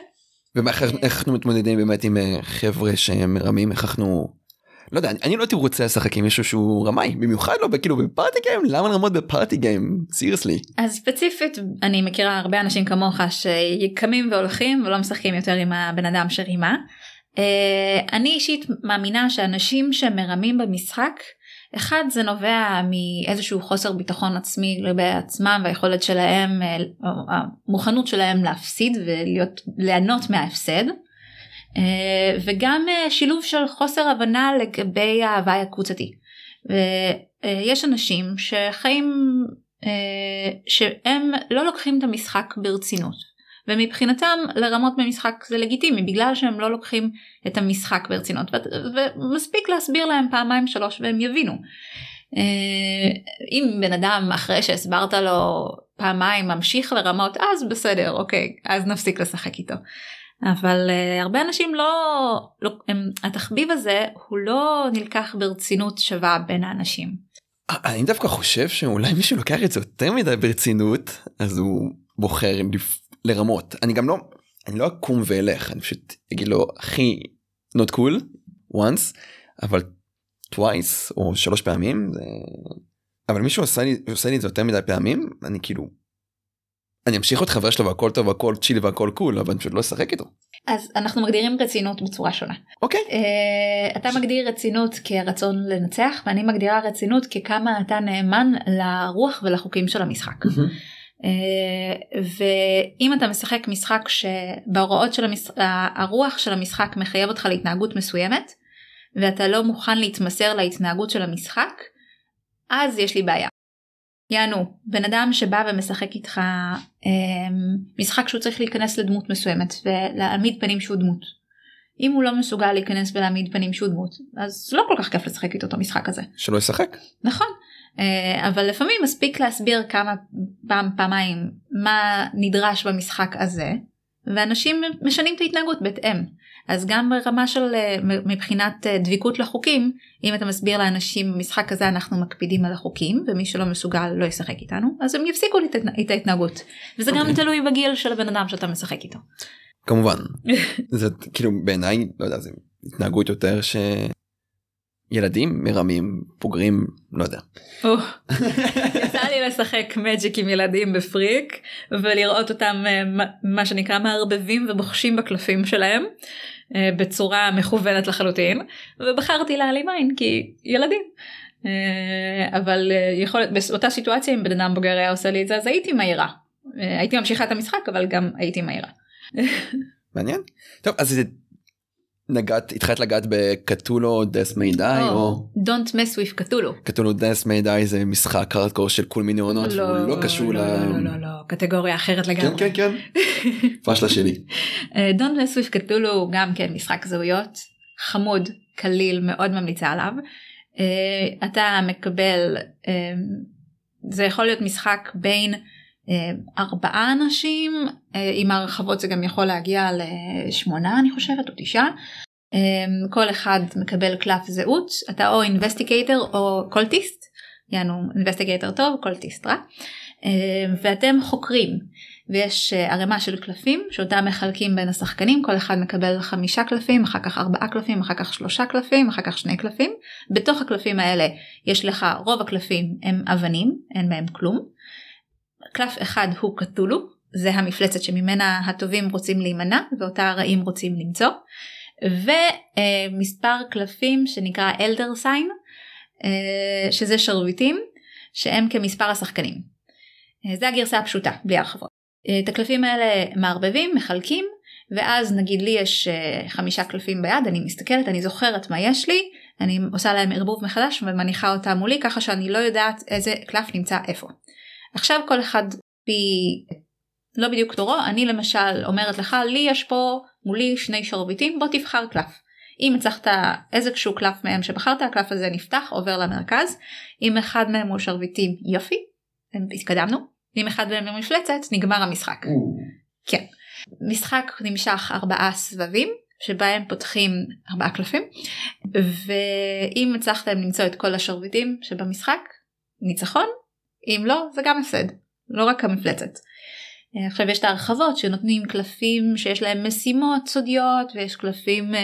ואיך אנחנו מתמודדים באמת עם חבר'ה שמרמים איך אנחנו לא יודע אני לא הייתי רוצה לשחק עם מישהו שהוא רמאי במיוחד לא כאילו בפארטי גיים למה לרמות בפארטי גיים סיריוסלי. אז ספציפית אני מכירה הרבה אנשים כמוך שקמים והולכים ולא משחקים יותר עם הבן אדם שרימה. אני אישית מאמינה שאנשים שמרמים במשחק אחד זה נובע מאיזשהו חוסר ביטחון עצמי לגבי עצמם והיכולת שלהם המוכנות שלהם להפסיד ולהיות ליהנות מההפסד. אה, וגם אה, שילוב של חוסר הבנה לגבי ההוואי הקבוצתי. ויש אנשים שחיים אה, שהם לא לוקחים את המשחק ברצינות. ומבחינתם לרמות במשחק זה לגיטימי בגלל שהם לא לוקחים את המשחק ברצינות ומספיק להסביר להם פעמיים שלוש והם יבינו. אם בן אדם אחרי שהסברת לו פעמיים ממשיך לרמות אז בסדר אוקיי אז נפסיק לשחק איתו. אבל uh, הרבה אנשים לא, לא הם, התחביב הזה הוא לא נלקח ברצינות שווה בין האנשים. אני דווקא חושב שאולי מישהו לוקח את זה יותר מדי ברצינות אז הוא בוחר לרמות אני גם לא אני לא אקום ואלך אני פשוט אגיד לו אחי not cool once אבל twice או שלוש פעמים זה... אבל מישהו עושה לי עושה לי את זה יותר מדי פעמים אני כאילו אני אמשיך להיות חבר שלו והכל טוב והכל צ'ילי והכל קול אבל אני פשוט לא אשחק איתו. אז אנחנו מגדירים רצינות בצורה שונה. אוקיי. Uh, אתה מגדיר רצינות כרצון לנצח ואני מגדירה רצינות ככמה אתה נאמן לרוח ולחוקים של המשחק. Uh, ואם אתה משחק משחק שבהוראות של המשחק הרוח של המשחק מחייב אותך להתנהגות מסוימת ואתה לא מוכן להתמסר להתנהגות של המשחק אז יש לי בעיה. יענו בן אדם שבא ומשחק איתך אה, משחק שהוא צריך להיכנס לדמות מסוימת ולהעמיד פנים שהוא דמות. אם הוא לא מסוגל להיכנס ולהעמיד פנים שהוא דמות אז לא כל כך כיף לשחק איתו את המשחק הזה. שלא ישחק. נכון אה, אבל לפעמים מספיק להסביר כמה פעם פעמיים מה נדרש במשחק הזה ואנשים משנים את ההתנהגות בהתאם. אז גם ברמה של אה, מבחינת אה, דביקות לחוקים אם אתה מסביר לאנשים במשחק הזה אנחנו מקפידים על החוקים ומי שלא מסוגל לא ישחק איתנו אז הם יפסיקו את ההתנהגות וזה okay. גם אוקיי. תלוי בגיל של הבן אדם שאתה משחק איתו. כמובן זה כאילו בעיניי לא יודע זה התנהגות יותר ש... ילדים מרמים בוגרים לא יודע. יצא לי לשחק מג'יק עם ילדים בפריק ולראות אותם אה, מה שנקרא מערבבים ובוחשים בקלפים שלהם בצורה מכוונת לחלוטין ובחרתי להעלים עין כי ילדים. אה, אבל יכול להיות באותה סיטואציה אם בן אדם בוגר היה עושה לי את זה אז הייתי מהירה. הייתי ממשיכה את המשחק אבל גם הייתי מהירה. מעניין. טוב אז נגעת התחלת לגעת בקטולו דס מי די או Don't mess with קטולו. קטולו דס מי די זה משחק הארדקור של כל מיני עונות והוא לא קשור ל... לא, לא, לא, לא, קטגוריה אחרת לגמרי. כן כן כן. פשלה שלי. אה, Don't mess with קטולו הוא גם כן משחק זהויות חמוד קליל מאוד ממליצה עליו. אה, אתה מקבל אה, זה יכול להיות משחק בין ארבעה אנשים אה, עם הרחבות זה גם יכול להגיע לשמונה אני חושבת או תשעה. אה, כל אחד מקבל קלף זהות אתה או investigator או cultist יענו investigator טוב cultist רע ואתם חוקרים ויש ערימה של קלפים שאותם מחלקים בין השחקנים כל אחד מקבל חמישה קלפים אחר כך ארבעה קלפים אחר כך שלושה קלפים אחר כך שני קלפים בתוך הקלפים האלה יש לך רוב הקלפים הם אבנים אין בהם כלום. קלף אחד הוא קתולו זה המפלצת שממנה הטובים רוצים להימנע ואותה הרעים רוצים למצוא ומספר קלפים שנקרא אלדר סיין שזה שרביטים שהם כמספר השחקנים. אה, זה הגרסה הפשוטה בלי הרחבות. אה, את הקלפים האלה מערבבים מחלקים ואז נגיד לי יש אה, חמישה קלפים ביד אני מסתכלת אני זוכרת מה יש לי אני עושה להם ערבוב מחדש ומניחה אותה מולי ככה שאני לא יודעת איזה קלף נמצא איפה. עכשיו כל אחד פי לא בדיוק תורו אני למשל אומרת לך לי יש פה מולי שני שרביטים בוא תבחר קלף. אם הצלחת איזשהו קלף מהם שבחרת הקלף הזה נפתח עובר למרכז אם אחד מהם הוא שרביטים יופי התקדמנו אם אחד מהם הוא מפלצת נגמר המשחק. כן. משחק נמשך ארבעה סבבים שבהם פותחים ארבעה קלפים ואם הצלחתם למצוא את כל השרביטים שבמשחק ניצחון אם לא זה גם הפסד לא רק המפלצת. אה, עכשיו יש את ההרחבות שנותנים קלפים שיש להם משימות סודיות ויש קלפים uh,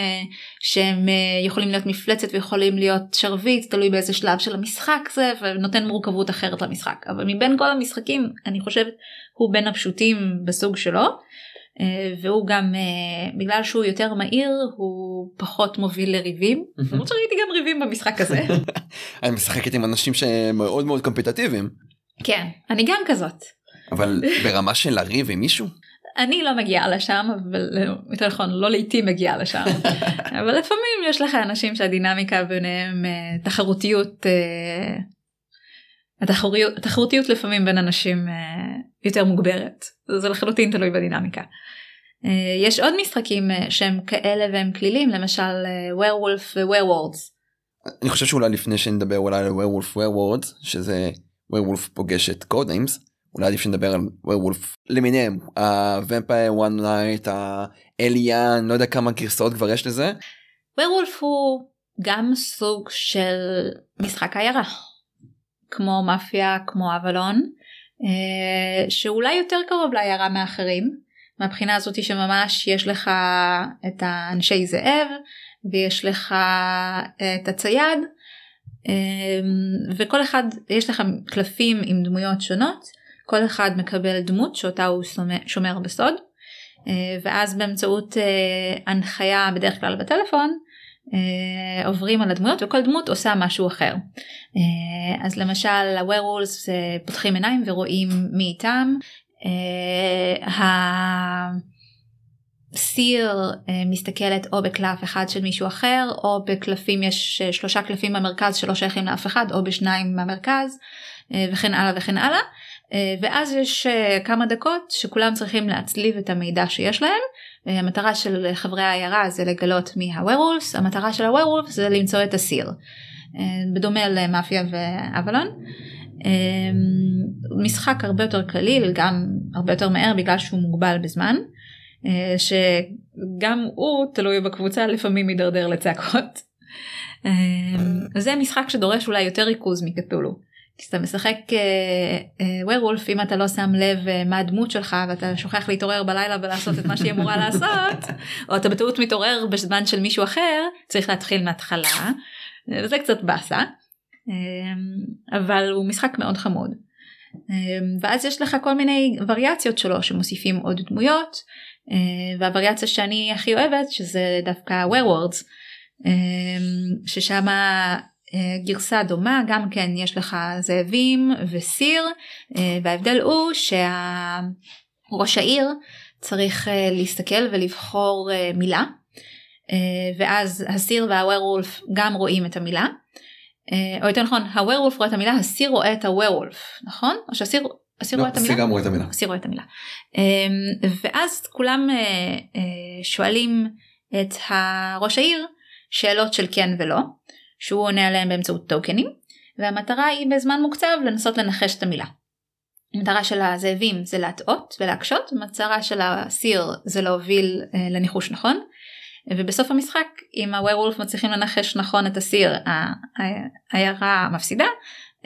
שהם uh, יכולים להיות מפלצת ויכולים להיות שרביט תלוי באיזה שלב של המשחק זה ונותן מורכבות אחרת למשחק אבל מבין כל המשחקים אני חושבת הוא בין הפשוטים בסוג שלו uh, והוא גם uh, בגלל שהוא יותר מהיר הוא פחות מוביל לריבים למרות שראיתי גם ריבים במשחק הזה. אני משחקת עם אנשים שהם מאוד מאוד קומפטטיביים. כן אני גם כזאת. אבל ברמה של לריב עם מישהו? אני לא מגיעה לשם אבל יותר נכון לא לעיתים מגיעה לשם אבל לפעמים יש לך אנשים שהדינמיקה ביניהם אה, תחרותיות אה, התחרותיות, התחרותיות לפעמים בין אנשים אה, יותר מוגברת זה לחלוטין תלוי בדינמיקה. יש עוד משחקים שהם כאלה והם קלילים למשל Werewolf Werewords. אני חושב שאולי לפני שנדבר אולי על Werewolf Werewords שזה Werewolf פוגש את Codenames אולי עדיף שנדבר על Werewolf למיניהם ה Vampire One Night ה Alien לא יודע כמה גרסאות כבר יש לזה. Werewolf הוא גם סוג של משחק עיירה כמו מאפיה כמו אבלון אה, שאולי יותר קרוב לעיירה מאחרים מהבחינה הזאת שממש יש לך את האנשי זאב ויש לך את הצייד וכל אחד יש לך קלפים עם דמויות שונות כל אחד מקבל דמות שאותה הוא שומר בסוד אה, ואז באמצעות אה, הנחיה בדרך כלל בטלפון אה, עוברים על הדמויות וכל דמות עושה משהו אחר. אז למשל הווירולס פותחים עיניים ורואים מי איתם. סיר מסתכלת או בקלף אחד של מישהו אחר או בקלפים יש שלושה קלפים במרכז שלא שייכים לאף אחד או בשניים במרכז וכן הלאה וכן הלאה אה, ואז יש אה, כמה דקות שכולם צריכים להצליב את המידע שיש להם. אה, המטרה של חברי העיירה זה לגלות מי הווירולס, המטרה של הווירולס זה למצוא את הסיר. בדומה למאפיה ואבלון. משחק הרבה יותר קליל, גם הרבה יותר מהר בגלל שהוא מוגבל בזמן. שגם הוא תלוי בקבוצה לפעמים מידרדר לצעקות. זה משחק שדורש אולי יותר ריכוז מקתולו. כשאתה משחק ווירולף אם אתה לא שם לב מה הדמות שלך ואתה שוכח להתעורר בלילה ולעשות את מה שהיא אמורה לעשות או אתה בטעות מתעורר בזמן של מישהו אחר צריך להתחיל מההתחלה זה קצת באסה אבל הוא משחק מאוד חמוד. Um, ואז יש לך כל מיני וריאציות שלו שמוסיפים עוד דמויות uh, והווריאציה שאני הכי אוהבת שזה דווקא ווירורדס um, ששם אה, גרסה דומה גם כן יש לך זאבים וסיר אה, וההבדל הוא שראש העיר צריך אה, להסתכל ולבחור מילה ואז הסיר והוורולף גם רואים את המילה. אה, או יותר נכון הוורולף רואה את המילה הסיר רואה את הוורולף נכון? או שהסיר הסיר לא, רואה את המילה? הסיר גם רואה את המילה. הסיר רואה את המילה. אמ, ואז כולם אה, אה, שואלים את ראש העיר שאלות של כן ולא שהוא עונה עליהם באמצעות טוקנים והמטרה היא בזמן מוקצב לנסות לנחש את המילה. המטרה של הזאבים זה להטעות ולהקשות, המטרה של הסיר זה להוביל אה, לניחוש נכון ובסוף המשחק אם הוורולף מצליחים לנחש נכון את הסיר העיירה מפסידה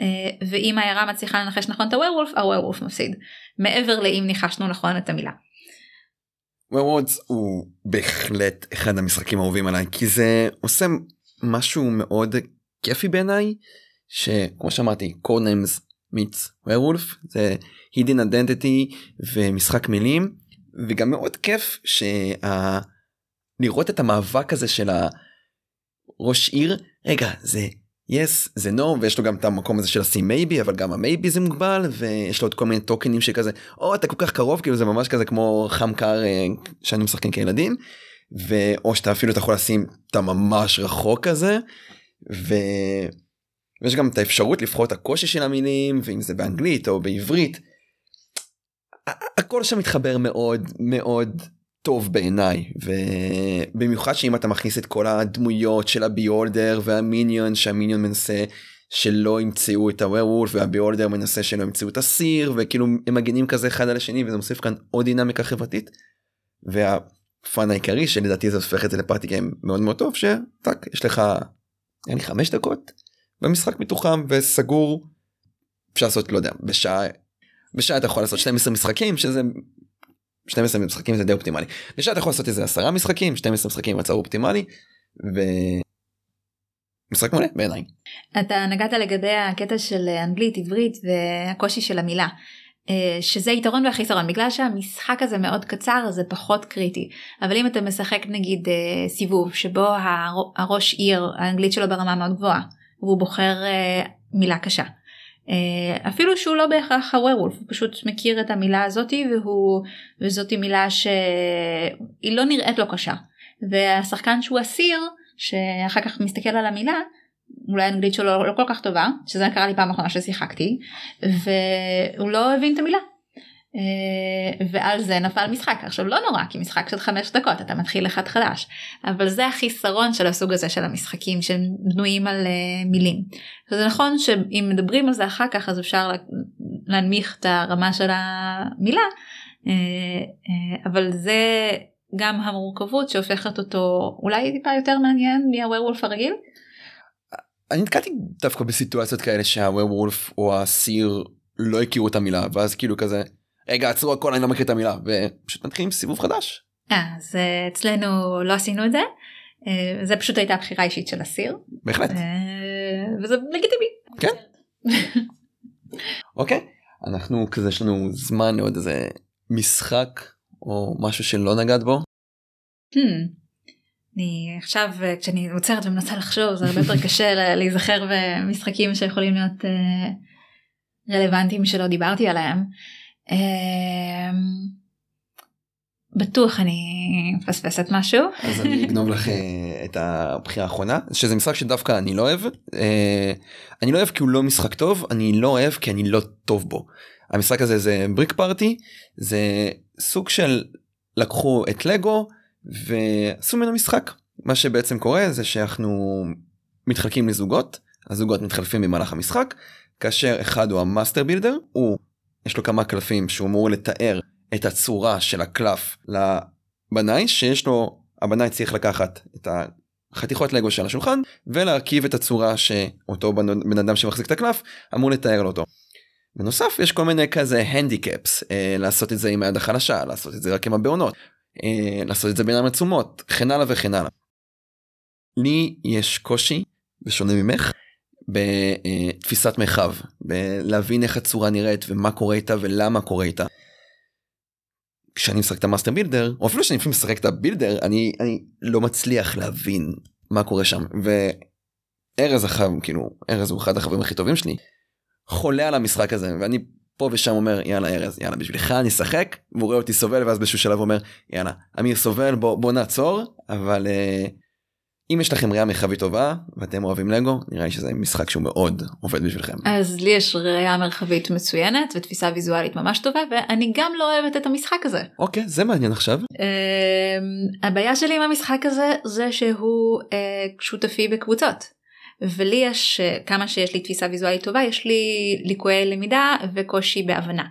אה, ואם העיירה מצליחה לנחש נכון את הוורולף הוורולף מפסיד מעבר לאם ניחשנו נכון את המילה. וורדס הוא בהחלט אחד המשחקים האהובים עליי כי זה עושה משהו מאוד כיפי בעיניי שכמו שאמרתי קורנמס מיץ וורולף זה הידין אדנטיטי ומשחק מילים וגם מאוד כיף שה... לראות את המאבק הזה של הראש עיר רגע זה יס yes, זה נו no, ויש לו גם את המקום הזה של ה-C maybe אבל גם ה-maybe זה מוגבל ויש לו עוד כל מיני טוקנים שכזה או אתה כל כך קרוב כאילו זה ממש כזה כמו חם קר אה, שאני משחקים כילדים ואו שאתה אפילו אתה יכול לשים את הממש רחוק כזה ו... ויש גם את האפשרות לבחור את הקושי של המילים ואם זה באנגלית או בעברית. הכל שם מתחבר מאוד מאוד טוב בעיניי ובמיוחד שאם אתה מכניס את כל הדמויות של הביולדר והמיניון שהמיניון מנסה שלא ימצאו את הוורולף והביולדר מנסה שלא ימצאו את הסיר וכאילו הם מגינים כזה אחד על השני וזה מוסיף כאן עוד דינמיקה חברתית. והפאן העיקרי שלדעתי זה הופך את זה לפארטי גיים מאוד מאוד טוב שטק יש לך אני חמש דקות במשחק מתוחם וסגור אפשר לעשות לא יודע בשעה בשעה אתה יכול לעשות 12 משחקים שזה 12 משחקים זה די אופטימלי. ושאתה יכול לעשות איזה 10 משחקים 12 משחקים מצב אופטימלי. ו... משחק מלא בעיניי. אתה נגעת לגבי הקטע של אנגלית עברית והקושי של המילה. אה, שזה יתרון והחיסרון בגלל שהמשחק הזה מאוד קצר זה פחות קריטי אבל אם אתה משחק נגיד אה, סיבוב שבו הראש עיר האנגלית שלו ברמה מאוד גבוהה והוא בוחר אה, מילה קשה אפילו שהוא לא בהכרח הוורולף הוא פשוט מכיר את המילה הזאתי והוא וזאתי מילה שהיא לא נראית לו קשה. והשחקן שהוא אסיר שאחר כך מסתכל על המילה אולי האנגלית שלו לא, כל כך טובה שזה קרה לי פעם אחרונה ששיחקתי והוא לא הבין את המילה. אה, ועל זה נפל משחק עכשיו לא נורא כי משחק של חמש דקות אתה מתחיל אחד חדש אבל זה החיסרון של הסוג הזה של המשחקים שהם בנויים על uh, מילים. זה נכון שאם מדברים על זה אחר כך אז אפשר להנמיך את הרמה של המילה uh, אבל זה גם המורכבות שהופכת אותו אולי טיפה יותר מעניין מהוורולף הרגיל. אני נתקעתי דווקא בסיטואציות כאלה שהוורולף או הסיר לא הכירו את המילה ואז כאילו כזה רגע עצרו הכל אני לא מכיר את המילה ופשוט מתחילים סיבוב חדש. אה, אז אה, אצלנו לא עשינו את זה. אה, זה פשוט הייתה בחירה אישית של אסיר. בהחלט. וזה לגיטימי. כן. אוקיי אנחנו כזה יש לנו זמן לעוד איזה משחק או משהו שלא נגעת בו. Hmm. אני עכשיו כשאני עוצרת ומנסה לחשוב זה הרבה יותר קשה להיזכר במשחקים שיכולים להיות רלוונטיים שלא דיברתי עליהם. אמ, בטוח אני מפספסת משהו. אז אני אגנוב לך אה, את הבחירה האחרונה שזה משחק שדווקא אני לא אוהב אה, אני לא אוהב כי הוא לא משחק טוב אני לא אוהב כי אני לא טוב בו. המשחק הזה זה בריק פארטי זה סוג של לקחו את לגו ועשו ממנו משחק מה שבעצם קורה זה שאנחנו מתחלקים לזוגות הזוגות מתחלפים במהלך המשחק כאשר אחד הוא ה master builder הוא יש לו כמה קלפים שהוא אמור לתאר את הצורה של הקלף לבנאי שיש לו הבנאי צריך לקחת את החתיכות לגו של השולחן ולהרכיב את הצורה שאותו בן אדם שמחזיק את הקלף אמור לתאר לו אותו. בנוסף יש כל מיני כזה handicaps אה, לעשות את זה עם היד החלשה לעשות את זה רק עם הבהונות אה, לעשות את זה בעיניים עצומות וכן הלאה וכן הלאה. לי יש קושי בשונה ממך בתפיסת מרחב, בלהבין איך הצורה נראית ומה קורה איתה ולמה קורה איתה. כשאני משחק את ה master builder, או אפילו כשאני משחק את ה builder, אני, אני לא מצליח להבין מה קורה שם. וארז החב, כאילו, ארז הוא אחד החברים הכי טובים שלי, חולה על המשחק הזה, ואני פה ושם אומר יאללה ארז יאללה בשבילך אני אשחק והוא רואה אותי סובל ואז באיזשהו שלב אומר יאללה אמיר סובל בוא בוא נעצור אבל uh, אם יש לכם ראייה מרחבית טובה ואתם אוהבים לגו נראה לי שזה משחק שהוא מאוד עובד בשבילכם. אז לי יש ראייה מרחבית מצוינת ותפיסה ויזואלית ממש טובה ואני גם לא אוהבת את המשחק הזה. אוקיי זה מעניין עכשיו. אמ, הבעיה שלי עם המשחק הזה זה שהוא אה, שותפי בקבוצות. ולי יש אה, כמה שיש לי תפיסה ויזואלית טובה יש לי ליקויי למידה וקושי בהבנה.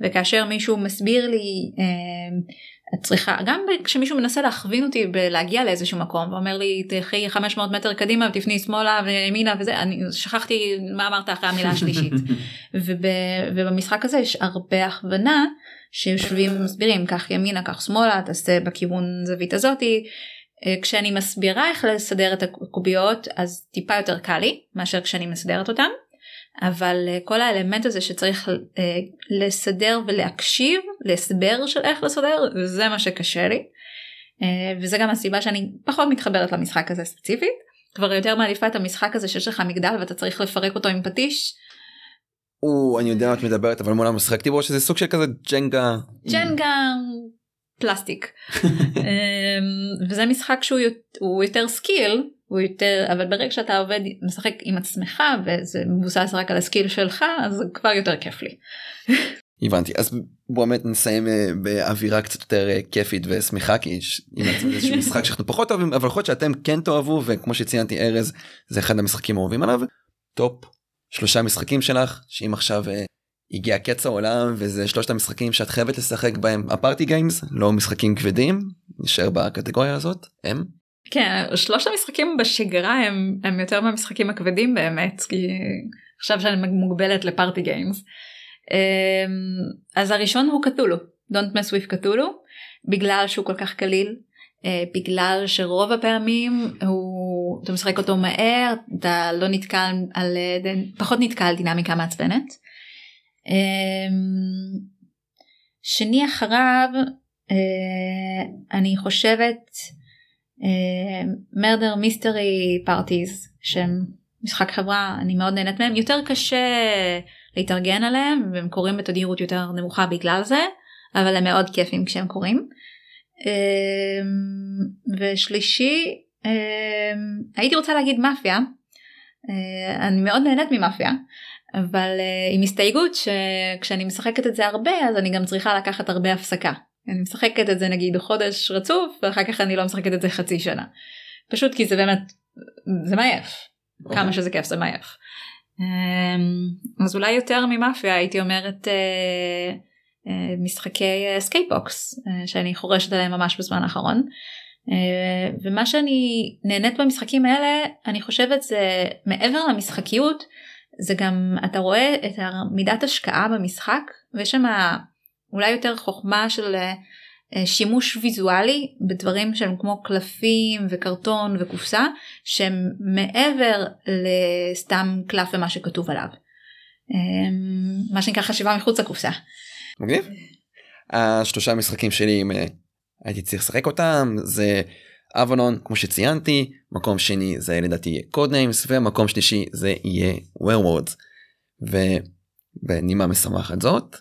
וכאשר מישהו מסביר לי אה, את צריכה גם כשמישהו מנסה להכווין אותי בלהגיע לאיזשהו מקום ואומר לי תלכי 500 מטר קדימה ותפני שמאלה וימינה וזה אני שכחתי מה אמרת אחרי המילה השלישית. וב, ובמשחק הזה יש הרבה הכוונה שיושבים ומסבירים כך ימינה כך שמאלה תעשה בכיוון זווית הזאתי אה, כשאני מסבירה איך לסדר את הקוביות אז טיפה יותר קל לי מאשר כשאני מסדרת אותן אבל אה, כל האלמנט הזה שצריך אה, לסדר ולהקשיב להסבר של איך לסדר זה מה שקשה לי. אה, וזה גם הסיבה שאני פחות מתחברת למשחק הזה ספציפית. כבר יותר מעדיפה את המשחק הזה שיש לך מגדל ואתה צריך לפרק אותו עם פטיש. הוא אני יודע מה את מדברת אבל מעולם לא שיחקתי בו שזה סוג של כזה Jenga. Jenga פלסטיק. וזה משחק שהוא יותר skill הוא יותר אבל ברגע שאתה עובד משחק עם עצמך וזה מבוסס רק על ה skill שלך אז זה כבר יותר כיף לי. הבנתי אז בוא באמת נסיים אה, באווירה קצת יותר אה, כיפית ושמחה כי יש איזשהו משחק שאנחנו פחות אוהבים אבל יכול להיות שאתם כן תאהבו וכמו שציינתי ארז זה אחד המשחקים האהובים עליו. top שלושה משחקים שלך שאם עכשיו uh, הגיע קץ העולם וזה שלושת המשחקים שאת חייבת לשחק בהם ה party games לא משחקים כבדים נשאר בקטגוריה הזאת הם. כן, שלושת המשחקים בשגרה הם, הם יותר מהמשחקים הכבדים באמת, כי עכשיו שאני מוגבלת ל party games. אמ, אז הראשון הוא Cthulhu, Don't mess with Cthulhu, בגלל שהוא כל כך קליל, אה, בגלל שרוב הפעמים הוא, אתה משחק אותו מהר, אתה לא נתקל על, פחות נתקל על דינמיקה מעצבנת. אמ, שני אחריו, אה, אני חושבת, מרדר מיסטרי פארטיז שהם משחק חברה אני מאוד נהנית מהם. יותר קשה להתארגן עליהם והם קורים בתדירות יותר נמוכה בגלל זה אבל הם מאוד כיפים כשהם קורים. אמ, ושלישי אמ, הייתי רוצה להגיד מאפיה. אה, אני מאוד נהנית ממאפיה אבל אה, עם הסתייגות שכשאני משחקת את זה הרבה אז אני גם צריכה לקחת הרבה הפסקה אני משחקת את זה נגיד חודש רצוף ואחר כך אני לא משחקת את זה חצי שנה. פשוט כי זה באמת זה מעייף okay. אוקיי. כמה שזה כיף זה מעייף. אמ, אז אולי יותר ממאפיה הייתי אומרת אה, אה, משחקי escape box אה, שאני חורשת עליהם ממש בזמן האחרון. ומה שאני נהנית במשחקים האלה אני חושבת זה מעבר למשחקיות זה גם אתה רואה את מידת השקעה במשחק ויש שם אולי יותר חוכמה של אה, אה, שימוש ויזואלי בדברים שהם כמו קלפים וקרטון וקופסה שהם מעבר לסתם קלף ומה שכתוב עליו. אמ, מה שנקרא חשיבה מחוץ לקופסה. מגניב. השלושה משחקים שלי אם אה, הייתי צריך לשחק אותם זה אבנון כמו שציינתי מקום שני זה לדעתי יהיה Codenames ומקום שלישי זה יהיה Werewords. ובנימה משמחת זאת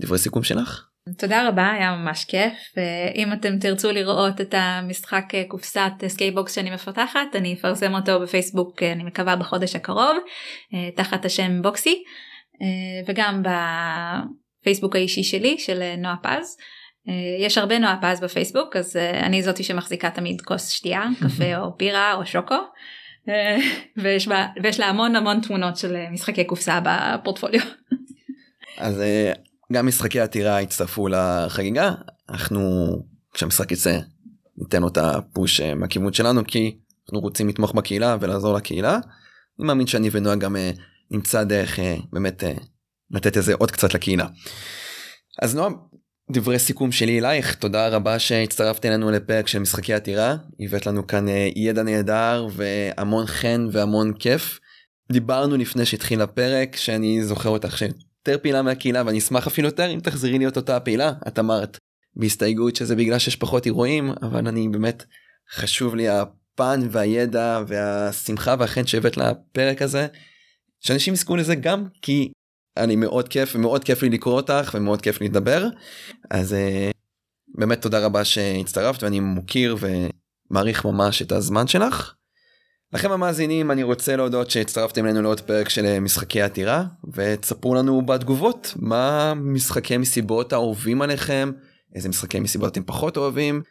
דברי סיכום שלך. תודה רבה היה ממש כיף אם אתם תרצו לראות את המשחק אה, קופסת escape box שאני מפתחת אני אפרסם אותו בפייסבוק אה, אני מקווה בחודש הקרוב אה, תחת השם בוקסי וגם בפייסבוק האישי שלי של נועה פז. יש הרבה נועה פז בפייסבוק אז אני זאתי שמחזיקה תמיד כוס שתייה קפה או בירה או שוקו. ויש, בה, ויש לה המון המון תמונות של משחקי קופסה בפורטפוליו. אז גם משחקי עתירה הצטרפו לחגיגה אנחנו כשהמשחק יצא ניתן לו את הפוש אה, מהכיוון שלנו כי אנחנו רוצים לתמוך בקהילה ולעזור לקהילה. אני מאמין שאני ונועה גם אה, נמצא דרך אה, באמת לתת איזה עוד קצת לקהילה. אז נועה דברי סיכום שלי אלייך תודה רבה שהצטרפת אלינו לפרק של משחקי עתירה הבאת לנו כאן ידע נהדר והמון חן והמון כיף. דיברנו לפני שהתחיל הפרק שאני זוכר אותך יותר פעילה מהקהילה ואני אשמח אפילו יותר אם תחזרי להיות אותה הפעילה את אמרת בהסתייגות שזה בגלל שיש פחות אירועים אבל אני באמת חשוב לי הפן והידע והשמחה והחן שהבאת לפרק הזה שאנשים יזכו לזה גם כי לי מאוד כיף ומאוד כיף לי לקרוא אותך ומאוד כיף לי לדבר אז אה, באמת תודה רבה שהצטרפת ואני מוקיר ומעריך ממש את הזמן שלך. לכם המאזינים אני רוצה להודות שהצטרפתם אלינו לעוד פרק של אה, משחקי עתירה ותספרו לנו בתגובות מה משחקי מסיבות האהובים עליכם איזה משחקי מסיבות אתם פחות אוהבים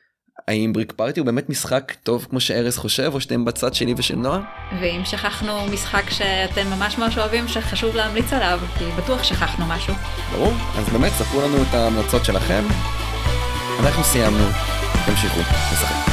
האם בריק פארטי הוא באמת משחק טוב כמו שארז חושב או שאתם בצד שלי ושל נועה? ואם שכחנו משחק שאתם ממש ממש אוהבים שחשוב להמליץ עליו, כי בטוח שכחנו משהו. ברור, אז באמת ספרו לנו את ההמלצות שלכם. אנחנו סיימנו, תמשיכו לשחק.